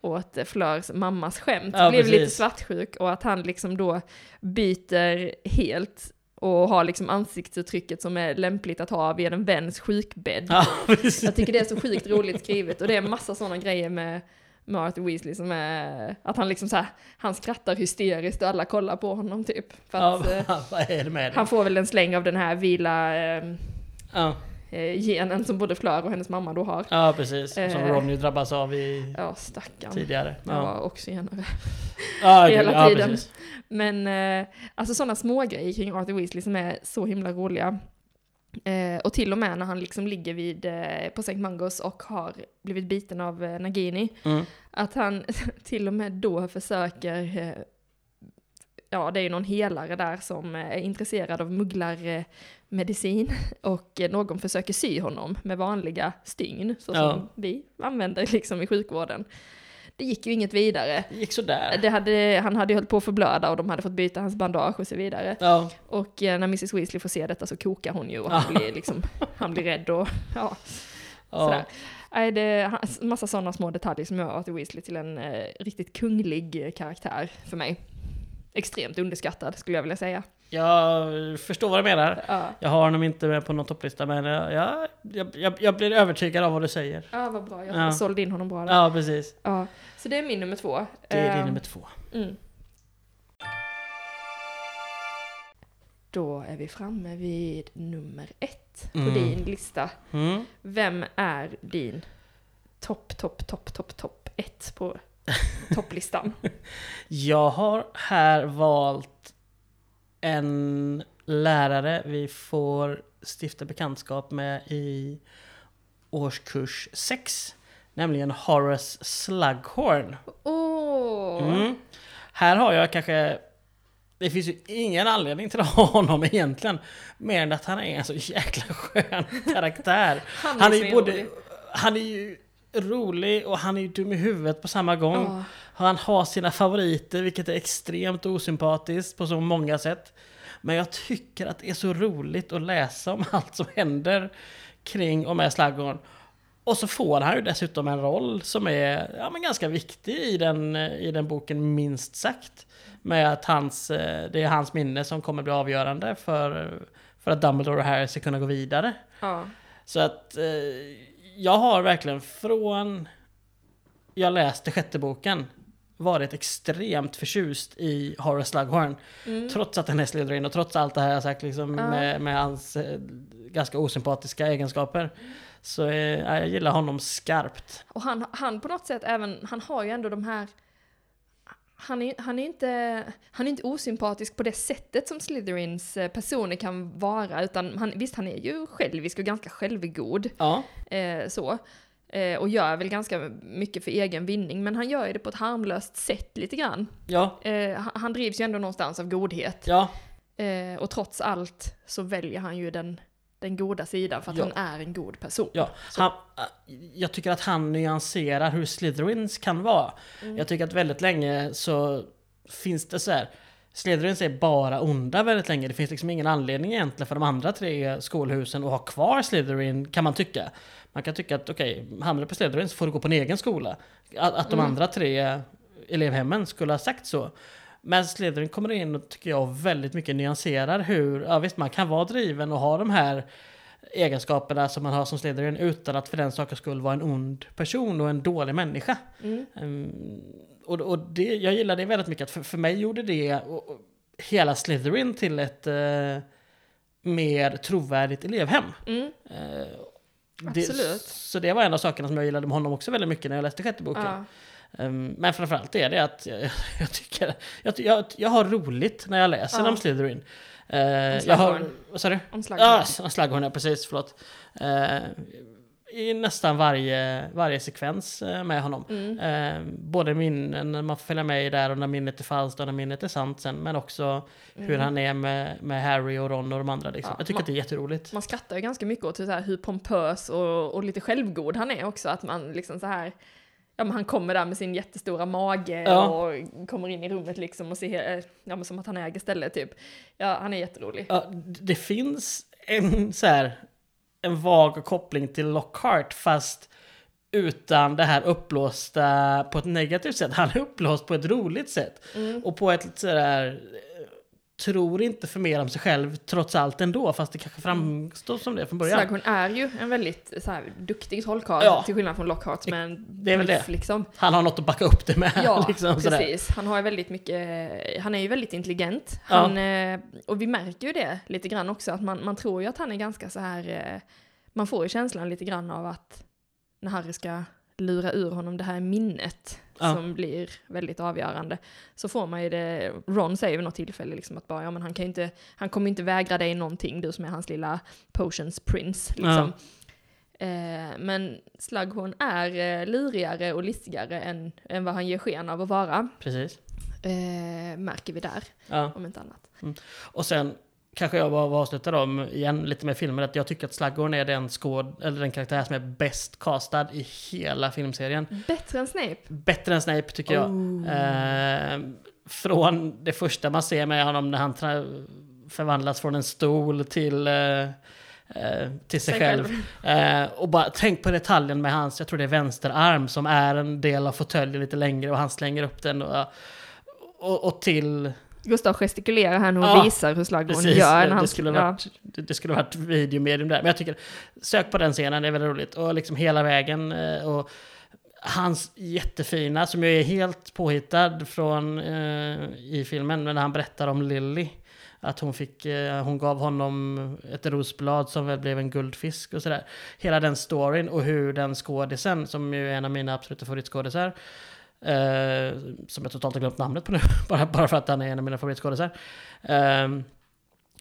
[SPEAKER 2] åt Fleurs mammas skämt.
[SPEAKER 1] Ja,
[SPEAKER 2] Blev
[SPEAKER 1] precis.
[SPEAKER 2] lite svartsjuk och att han liksom då byter helt och har liksom ansiktsuttrycket som är lämpligt att ha vid en väns sjukbädd.
[SPEAKER 1] ja.
[SPEAKER 2] Jag tycker det är så sjukt roligt skrivet och det är massa sådana grejer med, med Arthur Weasley som är att han liksom så här, han skrattar hysteriskt och alla kollar på honom typ. För att, eh,
[SPEAKER 1] Ja, vad är det med det?
[SPEAKER 2] han får väl en släng av den här vila eh,
[SPEAKER 1] Ja,
[SPEAKER 2] eh, genen som både Fleur och hennes mamma då har.
[SPEAKER 1] ja precis. Som
[SPEAKER 2] Eh.
[SPEAKER 1] Ronny drabbas av i
[SPEAKER 2] Ja, stackarn.
[SPEAKER 1] tidigare. Ja,
[SPEAKER 2] var också genare.
[SPEAKER 1] ja,
[SPEAKER 2] hela
[SPEAKER 1] ja
[SPEAKER 2] tiden.
[SPEAKER 1] precis.
[SPEAKER 2] Men eh, alltså sådana små grejer kring Arthur Weasley som är så himla roliga. Eh, och till och med när han liksom ligger vid, eh, på St. Mungos och har blivit biten av eh, Nagini.
[SPEAKER 1] Mm.
[SPEAKER 2] Att han till och med då försöker, eh, ja det är ju någon helare där som eh, är intresserad av mugglarmedicin och någon försöker sy honom med vanliga stygn, så
[SPEAKER 1] Ja.
[SPEAKER 2] som vi använder liksom i sjukvården. Det gick ju inget vidare.
[SPEAKER 1] Det gick sådär.
[SPEAKER 2] Det hade, han hade ju hållit på att förblöda och de hade fått byta hans bandage och så vidare.
[SPEAKER 1] Ja,
[SPEAKER 2] Och eh, när Mrs Weasley får se detta så kokar hon ju och
[SPEAKER 1] Ja.
[SPEAKER 2] han blir liksom, han blir rädd och ja,
[SPEAKER 1] ja.
[SPEAKER 2] sådär. Nej, det är massa sådana små detaljer som gör Arthur Weasley till en eh, riktigt kunglig karaktär för mig. Extremt underskattad skulle jag vilja säga.
[SPEAKER 1] Jag förstår vad du menar.
[SPEAKER 2] Ja,
[SPEAKER 1] Jag har honom inte med på någon topplista, men jag, jag, jag, jag, blir övertygad av vad du säger.
[SPEAKER 2] ja vad bra. Jag
[SPEAKER 1] Ja.
[SPEAKER 2] sålde in honom bra där.
[SPEAKER 1] Ja, precis.
[SPEAKER 2] Ja. Så det är min nummer två.
[SPEAKER 1] Det är din
[SPEAKER 2] Eh,
[SPEAKER 1] nummer två.
[SPEAKER 2] Mm. Då är vi framme vid nummer ett på
[SPEAKER 1] Mm.
[SPEAKER 2] din lista.
[SPEAKER 1] Mm.
[SPEAKER 2] Vem är din topp, topp, topp, topp, topp ett på topplistan?
[SPEAKER 1] Jag har här valt en lärare vi får stifta bekantskap med i årskurs 6. Nämligen Horace Slughorn.
[SPEAKER 2] Åh!
[SPEAKER 1] Mm. Här har jag kanske... Det finns ju ingen anledning till att ha honom egentligen. Mer än att han är en så jäkla skön karaktär.
[SPEAKER 2] Han är,
[SPEAKER 1] Han är ju både...
[SPEAKER 2] rolig.
[SPEAKER 1] Han är ju rolig och han är ju dum i huvudet på samma gång.
[SPEAKER 2] Ja.
[SPEAKER 1] Han har sina favoriter, vilket är extremt osympatiskt på så många sätt. Men jag tycker att det är så roligt att läsa om allt som händer kring och med Slughorn. Och så får han ju dessutom en roll som är ja, men ganska viktig i den, i den boken, minst sagt. Med att hans, eh, det är hans minne som kommer bli avgörande för, för att Dumbledore och Harry ska kunna gå vidare.
[SPEAKER 2] Ja.
[SPEAKER 1] Så att eh, jag har verkligen från jag läste sjätte boken varit extremt förtjust i Horace Slughorn.
[SPEAKER 2] Mm.
[SPEAKER 1] Trots att han är Slytherin och trots allt det här jag sagt liksom,
[SPEAKER 2] Ja.
[SPEAKER 1] med, med hans eh, ganska osympatiska egenskaper. Så eh, ja, jag gillar honom skarpt.
[SPEAKER 2] Och han, han på något sätt även, han har ju ändå de här han är, han, är inte, han är inte osympatisk på det sättet som Slytherins eh, personer kan vara, utan han, visst han är ju självisk och ganska självgod,
[SPEAKER 1] Ja,
[SPEAKER 2] eh, så. Eh, och gör väl ganska mycket för egen vinning, men han gör ju det på ett harmlöst sätt lite grann.
[SPEAKER 1] ja,
[SPEAKER 2] Eh, han, drivs ju ändå någonstans av godhet.
[SPEAKER 1] ja,
[SPEAKER 2] Eh, och trots allt så väljer han ju den, den goda sidan för att
[SPEAKER 1] Ja.
[SPEAKER 2] han är en god person.
[SPEAKER 1] Ja, han, jag tycker att han nyanserar hur Slytherins kan vara.
[SPEAKER 2] Mm.
[SPEAKER 1] Jag tycker att väldigt länge så finns det så här. Slytherins är bara onda väldigt länge. Det finns liksom ingen anledning egentligen för de andra tre skolhusen att ha kvar Slytherin kan man tycka. Man kan tycka att okej, hamnar du på Slytherin så får du gå på en egen skola. Att, att de
[SPEAKER 2] Mm.
[SPEAKER 1] andra tre elevhemmen skulle ha sagt så. Men Slytherin kommer in och tycker jag väldigt mycket nyanserar hur, ja visst man kan vara driven och ha de här egenskaperna som man har som Slytherin utan att för den sakens skull vara en ond person och en dålig människa.
[SPEAKER 2] Mm.
[SPEAKER 1] Ehm, och och det, jag gillar det väldigt mycket, för, för mig gjorde det och, och hela Slytherin till ett eh, mer trovärdigt elevhem.
[SPEAKER 2] Mm.
[SPEAKER 1] Eh,
[SPEAKER 2] Absolut.
[SPEAKER 1] Så det var en av sakerna som jag gillade med honom också väldigt mycket när jag läste sjätte boken.
[SPEAKER 2] Ja.
[SPEAKER 1] Ehm, Men framförallt är det att jag, jag tycker jag, jag, jag har roligt när jag läser
[SPEAKER 2] Ja.
[SPEAKER 1] om Slytherin. Eh, jag har,
[SPEAKER 2] Slughorn.
[SPEAKER 1] vad sa du?
[SPEAKER 2] Om
[SPEAKER 1] Ja,
[SPEAKER 2] slagghorn.
[SPEAKER 1] ja precis, förlåt. Eh, I nästan varje, varje sekvens eh, med honom.
[SPEAKER 2] Mm.
[SPEAKER 1] Eh, både minnen, man får följa med i där och när minnet är falskt och när minnet är sant sen. Men också hur han är med, med Harry och Ron och de andra. Liksom.
[SPEAKER 2] Mm. Ja,
[SPEAKER 1] jag tycker
[SPEAKER 2] man-
[SPEAKER 1] att det är jätteroligt.
[SPEAKER 2] Man skrattar ju ganska mycket åt hur pompös och, och lite självgod han är också. Att man liksom så här, ja men han kommer där med sin jättestora mage
[SPEAKER 1] Ja.
[SPEAKER 2] och kommer in i rummet liksom och ser, eh, ja men som att han äger stället typ. Ja, han är jätterolig.
[SPEAKER 1] Ja, det finns en så här en vag koppling till Lockhart fast utan det här uppblåsta på ett negativt sätt. Han är uppblåst på ett roligt sätt.
[SPEAKER 2] Mm.
[SPEAKER 1] Och på ett sådär tror inte för mer om sig själv trots allt ändå fast det kanske framstår som det från början.
[SPEAKER 2] Slughorn är ju en väldigt så här, duktig trollkarl
[SPEAKER 1] Ja.
[SPEAKER 2] till skillnad från Lockhart med en
[SPEAKER 1] det är väl det.
[SPEAKER 2] liksom.
[SPEAKER 1] Han har något att backa upp det med.
[SPEAKER 2] Ja,
[SPEAKER 1] liksom,
[SPEAKER 2] precis. Han har väldigt mycket, han är ju väldigt intelligent.
[SPEAKER 1] Ja.
[SPEAKER 2] Han, eh, och vi märker ju det lite grann också, att man, man tror ju att han är ganska så här, eh, man får ju känslan lite grann av att när Harry ska lura ur honom det här minnet
[SPEAKER 1] Ja.
[SPEAKER 2] som blir väldigt avgörande, så får man ju det, Ron säger vid något tillfälle liksom att bara, ja men han kan inte, han kommer inte vägra dig någonting, du som är hans lilla potions prince liksom. Eh, men Slughorn är eh, lurigare och listigare än, än vad han ger sken av att vara.
[SPEAKER 1] Precis.
[SPEAKER 2] Eh, märker vi där,
[SPEAKER 1] Ja.
[SPEAKER 2] om inte annat.
[SPEAKER 1] Och sen kanske jag bara avslutar om igen lite med filmen att jag tycker att Slughorn är den skåd, eller den karaktär som är bäst castad i hela filmserien.
[SPEAKER 2] Bättre än Snape.
[SPEAKER 1] Bättre än Snape tycker jag.
[SPEAKER 2] Oh.
[SPEAKER 1] Eh, från det första man ser med honom när han förvandlas från en stol till, eh, eh, till sig,
[SPEAKER 2] Sig
[SPEAKER 1] själv. Eh, och bara tänk på detaljen med hans, jag tror det är vänsterarm som är en del av fåtöljen lite längre och han slänger upp den. Och, och, och till...
[SPEAKER 2] Gustav gestikulerar här nu och
[SPEAKER 1] Ja,
[SPEAKER 2] visar hur
[SPEAKER 1] Precis,
[SPEAKER 2] gör. när han-
[SPEAKER 1] det, skulle ha varit, det, det skulle varit videomedium där. Men jag tycker, sök på den scenen, det är väldigt roligt. Och liksom hela vägen. eh, Och hans jättefina, som ju är helt påhittad från eh, i filmen, men när han berättar om Lily. Att hon, fick, eh, hon gav honom ett rosblad som väl blev en guldfisk och sådär. Hela den storyn och hur den skådisen, som ju är en av mina absoluta favoritskådisar, eh, som jag totalt har glömt namnet på nu, bara, bara för att han är en av mina favoritskådisar. Eh,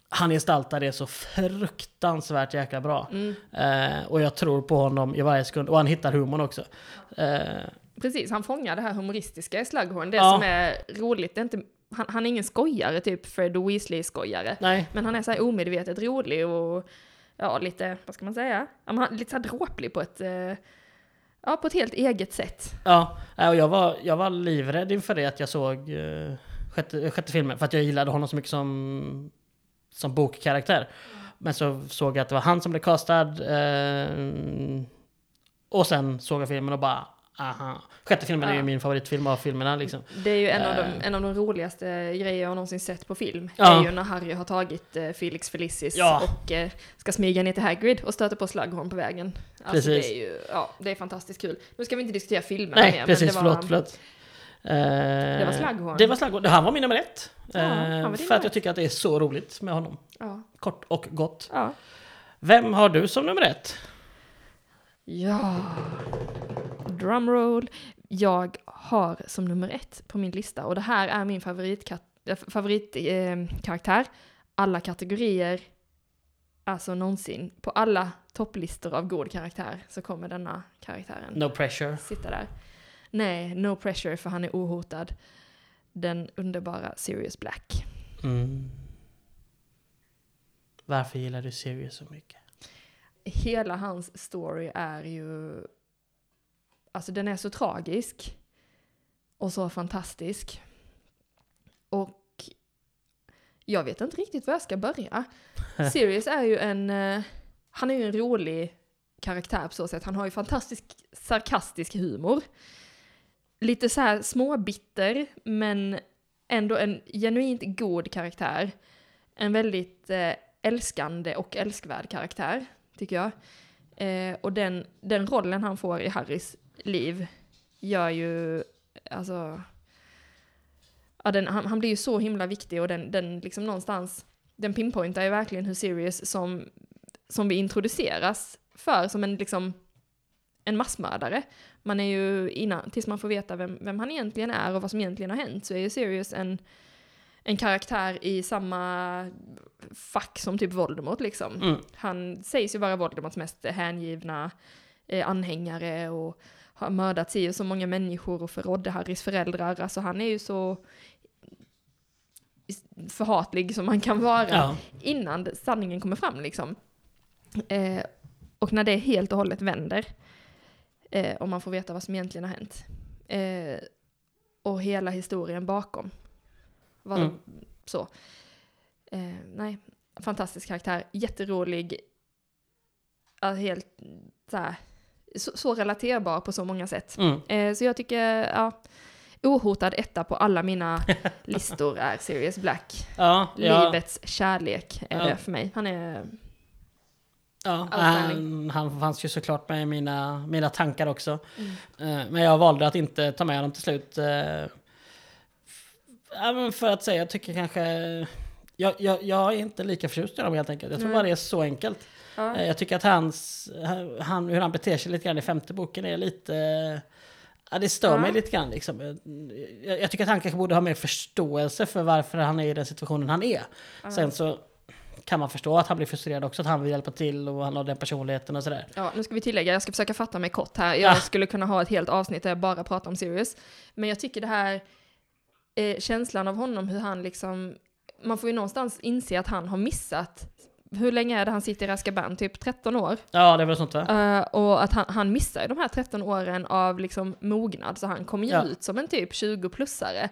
[SPEAKER 1] han gestaltar det så fruktansvärt jäkla bra.
[SPEAKER 2] Mm,
[SPEAKER 1] Eh, och jag tror på honom i varje sekund. Och han hittar humorn också. Eh,
[SPEAKER 2] precis, han fångar det här humoristiska i Slughorn. Det
[SPEAKER 1] Ja.
[SPEAKER 2] som är roligt, det är inte, han, han är ingen skojare, typ Fred Weasley-skojare. Men han är så här omedvetet rolig och ja, lite, vad ska man säga? Ja, han, lite så här dråplig på ett, eh, ja, på ett helt eget sätt.
[SPEAKER 1] ja. Äh, och jag, var, jag var livrädd inför det att jag såg eh, sjätte, sjätte filmen. För att jag gillade honom så mycket som, som bokkaraktär. Men så såg jag att det var han som blev castad. Eh, och sen såg jag filmen och bara, aha. Sjätte filmen är ju
[SPEAKER 2] Ja.
[SPEAKER 1] min favoritfilm av filmerna liksom.
[SPEAKER 2] Det är ju en, av de,
[SPEAKER 1] Eh.
[SPEAKER 2] en av de roligaste grejer jag någonsin sett på film.
[SPEAKER 1] Ja.
[SPEAKER 2] är ju när Harry har tagit eh, Felix Felicis
[SPEAKER 1] Ja.
[SPEAKER 2] och eh, ska smyga ner till Hagrid och stöter på Slughorn på vägen. Alltså
[SPEAKER 1] Precis.
[SPEAKER 2] det är ju, ja, det är fantastiskt kul. Nu ska vi inte diskutera filmerna
[SPEAKER 1] Nej,
[SPEAKER 2] mer,
[SPEAKER 1] precis.
[SPEAKER 2] men det var,
[SPEAKER 1] förlåt, förlåt.
[SPEAKER 2] Det var Slughorn.
[SPEAKER 1] Det var Slughorn. Han var min nummer ett.
[SPEAKER 2] Ja,
[SPEAKER 1] för att jag tycker att det är så roligt med honom.
[SPEAKER 2] Ja.
[SPEAKER 1] Kort och gott.
[SPEAKER 2] Ja.
[SPEAKER 1] Vem har du som nummer ett?
[SPEAKER 2] ja. Drumroll. Jag har som nummer ett på min lista, och det här är min favoritkaraktär, favorit, eh, karaktär. alla kategorier, alltså någonsin, på alla topplistor av god karaktär så kommer denna karaktären
[SPEAKER 1] No pressure.
[SPEAKER 2] sitta där. Nej, no pressure för han är ohotad. Den underbara Sirius Black.
[SPEAKER 1] Mm. Varför gillar du Sirius så mycket?
[SPEAKER 2] hela hans story är ju, alltså den är så tragisk och så fantastisk. Och jag vet inte riktigt var jag ska börja. Sirius är ju en, eh, han är ju en rolig karaktär på så sätt. Han har ju fantastisk sarkastisk humor. Lite så här småbitter, men ändå en genuint god karaktär. En väldigt eh, älskande och älskvärd karaktär, tycker jag. Eh, och den, den rollen han får i Harrys liv gör ju, alltså... Ja, den, han, han blir ju så himla viktig och den, den liksom någonstans, den pinpointar ju verkligen hur Sirius som, som vi introduceras för som en liksom en massmördare. Man är ju innan, tills man får veta vem, vem han egentligen är och vad som egentligen har hänt, så är ju Sirius en, en karaktär i samma fack som typ Voldemort liksom.
[SPEAKER 1] Mm.
[SPEAKER 2] Han sägs ju vara Voldemorts mest hängivna eh, anhängare och har mördat sig och så många människor och förrådde Harrys föräldrar. Alltså han är ju så förhatlig som man kan vara
[SPEAKER 1] Ja.
[SPEAKER 2] innan sanningen kommer fram liksom. Eh, och när det helt och hållet vänder, eh, och man får veta vad som egentligen har hänt, eh, och hela historien bakom, vad
[SPEAKER 1] Mm.
[SPEAKER 2] så. Eh, nej, fantastisk karaktär, jätterolig, helt så, här, så, så relaterbar på så många sätt.
[SPEAKER 1] Mm.
[SPEAKER 2] Eh, så jag tycker, ja, ohotad etta på alla mina listor är Sirius Black.
[SPEAKER 1] Ja, ja,
[SPEAKER 2] Livets kärlek är
[SPEAKER 1] Ja.
[SPEAKER 2] det för mig. Han är...
[SPEAKER 1] ja han, han fanns ju såklart med i mina, mina tankar också.
[SPEAKER 2] Mm.
[SPEAKER 1] Eh, Men jag valde att inte ta med honom till slut. eh, för att säga, jag tycker kanske... Jag, jag, jag är inte lika förtjust i honom helt enkelt. Jag tror
[SPEAKER 2] Nej.
[SPEAKER 1] bara det är så enkelt.
[SPEAKER 2] Ja.
[SPEAKER 1] Eh, Jag tycker att hans, han, hur han beter sig lite grann i femte boken är lite... Ja, det stör
[SPEAKER 2] Ja.
[SPEAKER 1] mig lite grann liksom. Jag, jag tycker att han kanske borde ha mer förståelse för varför han är i den situationen han är. Sen så kan man förstå att han blir frustrerad också, att han vill hjälpa till och han har den personligheten och sådär.
[SPEAKER 2] Ja, nu ska vi tillägga, jag ska försöka fatta mig kort här. Jag
[SPEAKER 1] Ja.
[SPEAKER 2] skulle kunna ha ett helt avsnitt där jag bara pratar om Sirius. Men jag tycker det här, eh, känslan av honom, hur han liksom, man får ju någonstans inse att han har missat, hur länge är det han sitter i Azkaban? Typ 13 år?
[SPEAKER 1] Ja, det är väl sånt va?
[SPEAKER 2] Eh, och att han, han missar ju de här 13 åren av liksom mognad, så han kommer ju
[SPEAKER 1] Ja.
[SPEAKER 2] ut som en typ 20-plussare.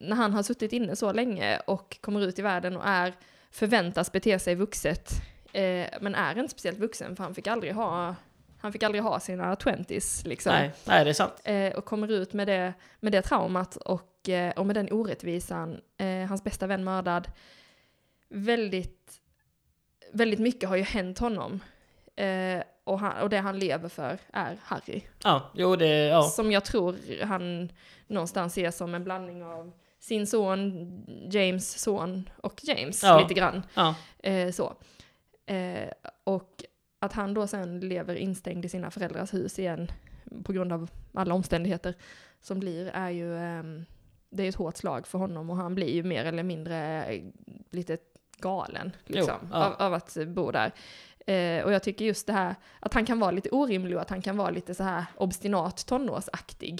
[SPEAKER 2] När han har suttit inne så länge och kommer ut i världen och är, förväntas bete sig vuxet, eh, men är inte speciellt vuxen för han fick aldrig ha, han fick aldrig ha sina 20s liksom.
[SPEAKER 1] Nej, nej, det är sant.
[SPEAKER 2] Eh, och kommer ut med det, med det traumat och, och med den orättvisan, hans bästa vän mördad. Väldigt, väldigt mycket har ju hänt honom. Eh, och, han, och det han lever för är Harry.
[SPEAKER 1] Ja, jo det, ja.
[SPEAKER 2] Som jag tror han någonstans ser som en blandning av sin son, James son och James
[SPEAKER 1] Ja.
[SPEAKER 2] lite grann.
[SPEAKER 1] ja.
[SPEAKER 2] Eh, så. Eh, och att han då sen lever instängd i sina föräldrars hus igen på grund av alla omständigheter som blir är ju, ehm, det är ett hårt slag för honom och han blir ju mer eller mindre eh, lite galen liksom,
[SPEAKER 1] Jo, ja.
[SPEAKER 2] av, av att bo där. Eh, och jag tycker just det här att han kan vara lite orimlig och att han kan vara lite så här obstinat tonårsaktig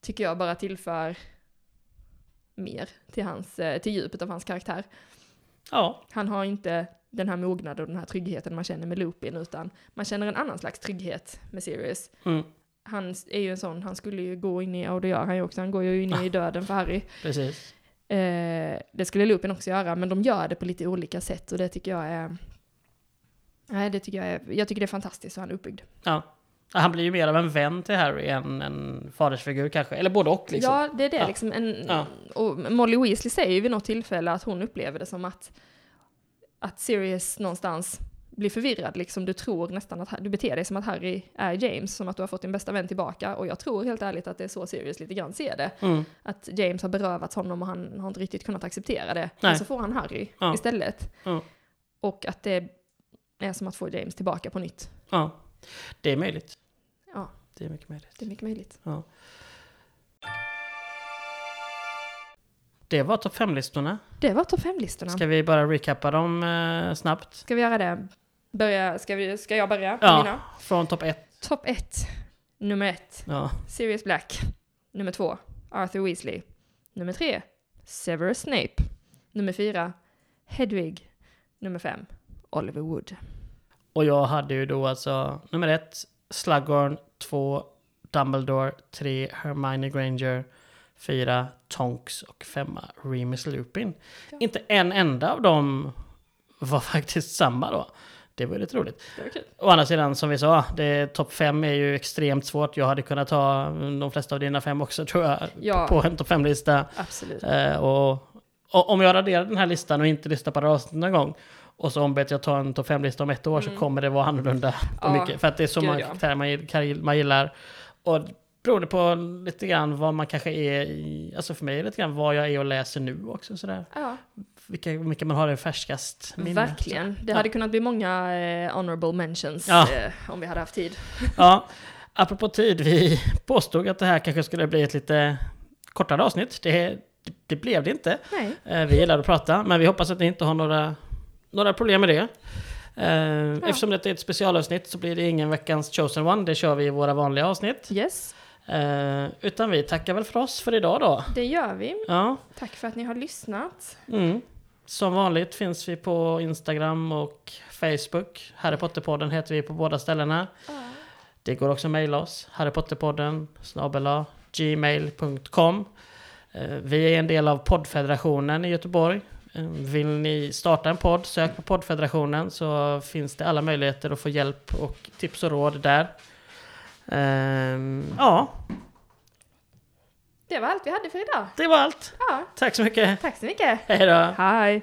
[SPEAKER 2] tycker jag bara tillför mer till, hans, eh, till djupet av hans karaktär.
[SPEAKER 1] ja.
[SPEAKER 2] Han har inte den här mognaden och den här tryggheten man känner med Lupin, utan man känner en annan slags trygghet med Sirius.
[SPEAKER 1] Mm,
[SPEAKER 2] Han är ju en sån, han skulle ju gå in i, och det gör han ju också, han går ju in i döden för Harry.
[SPEAKER 1] precis.
[SPEAKER 2] Eh, det skulle Lupin också göra, men de gör det på lite olika sätt och det tycker jag är... Nej, det tycker jag är, jag tycker det är fantastiskt hur han är uppbyggd.
[SPEAKER 1] Ja. Han blir ju mer av en vän till Harry än en fadersfigur kanske. Eller både och liksom.
[SPEAKER 2] Ja, det är det
[SPEAKER 1] Ja.
[SPEAKER 2] liksom. En,
[SPEAKER 1] Ja.
[SPEAKER 2] Och Molly Weasley säger ju vid något tillfälle att hon upplever det som att, att Sirius någonstans blir förvirrad. Liksom, du tror nästan att du beter dig som att Harry är James, som att du har fått din bästa vän tillbaka. Och jag tror helt ärligt att det är så Sirius lite grann ser det.
[SPEAKER 1] Mm,
[SPEAKER 2] Att James har berövats honom och han har inte riktigt kunnat acceptera det.
[SPEAKER 1] Nej.
[SPEAKER 2] Men så får han Harry
[SPEAKER 1] Ja.
[SPEAKER 2] istället.
[SPEAKER 1] Ja.
[SPEAKER 2] Och att det är som att få James tillbaka på nytt.
[SPEAKER 1] ja. Det är möjligt.
[SPEAKER 2] Ja,
[SPEAKER 1] Det är mycket möjligt.
[SPEAKER 2] det är mycket möjligt.
[SPEAKER 1] Ja. Det var topp 5-listorna.
[SPEAKER 2] Det var topp 5-listorna.
[SPEAKER 1] Ska vi bara recappa dem eh, snabbt?
[SPEAKER 2] Ska vi göra det? Börja, ska, vi, ska jag börja?
[SPEAKER 1] Ja.
[SPEAKER 2] mina?
[SPEAKER 1] Från topp 1.
[SPEAKER 2] Topp 1. Nummer 1.
[SPEAKER 1] Ja.
[SPEAKER 2] Sirius Black. Nummer 2. Arthur Weasley. Nummer 3. Severus Snape. Nummer 4. Hedwig. Nummer 5. Oliver Wood.
[SPEAKER 1] Och jag hade ju då alltså nummer ett, Slughorn, två, Dumbledore, tre, Hermione Granger, fyra, Tonks och femma, Remus Lupin.
[SPEAKER 2] Ja.
[SPEAKER 1] Inte en enda av dem var faktiskt samma då. Det var ju lite roligt. Å andra sidan, som vi sa, topp fem är ju extremt svårt. Jag hade kunnat ta de flesta av dina fem också tror jag,
[SPEAKER 2] Ja.
[SPEAKER 1] på en topp fem-lista.
[SPEAKER 2] Absolut.
[SPEAKER 1] Eh, och, och om jag raderar den här listan och inte lyssnar på det avsnittet någon gång och så ombeds jag ta en topp fem-lista om ett år så
[SPEAKER 2] Mm.
[SPEAKER 1] kommer det vara annorlunda.
[SPEAKER 2] Ja,
[SPEAKER 1] mycket, för att det är så många karaktärer man, man gillar. Och beroende på lite grann vad man kanske är i, alltså för mig är det lite grann vad jag är och läser nu också sådär.
[SPEAKER 2] Ja,
[SPEAKER 1] Vilka, mycket man har i färskast minne.
[SPEAKER 2] verkligen. Det
[SPEAKER 1] Ja.
[SPEAKER 2] hade kunnat bli många eh, honorable mentions
[SPEAKER 1] Ja.
[SPEAKER 2] eh, om vi hade haft tid.
[SPEAKER 1] Ja, apropå tid, vi påstod att det här kanske skulle bli ett lite kortare avsnitt. Det, det, blev det inte.
[SPEAKER 2] Nej.
[SPEAKER 1] Eh, Vi gillar att prata, men vi hoppas att ni inte har några, några problem med det. Eh, Eftersom det är ett specialavsnitt så blir det ingen veckans chosen one. Det kör vi i våra vanliga avsnitt.
[SPEAKER 2] Yes,
[SPEAKER 1] Eh, utan vi tackar väl för oss för idag då.
[SPEAKER 2] det gör vi.
[SPEAKER 1] Ja,
[SPEAKER 2] Tack för att ni har lyssnat.
[SPEAKER 1] mm. Som vanligt finns vi på Instagram och Facebook. Harry Potter-podden heter vi på båda ställena. Det går också att mejla oss. Harrypotterpodden snabel-a gmail.com. Eh, Vi är en del av poddfederationen i Göteborg. Eh, Vill ni starta en podd, sök på poddfederationen så finns det alla möjligheter att få hjälp och tips och råd där. Ehm, Ja,
[SPEAKER 2] Det var allt vi hade för idag.
[SPEAKER 1] det var allt.
[SPEAKER 2] Ja,
[SPEAKER 1] Tack så mycket.
[SPEAKER 2] tack så mycket.
[SPEAKER 1] Hej då.
[SPEAKER 2] Hej.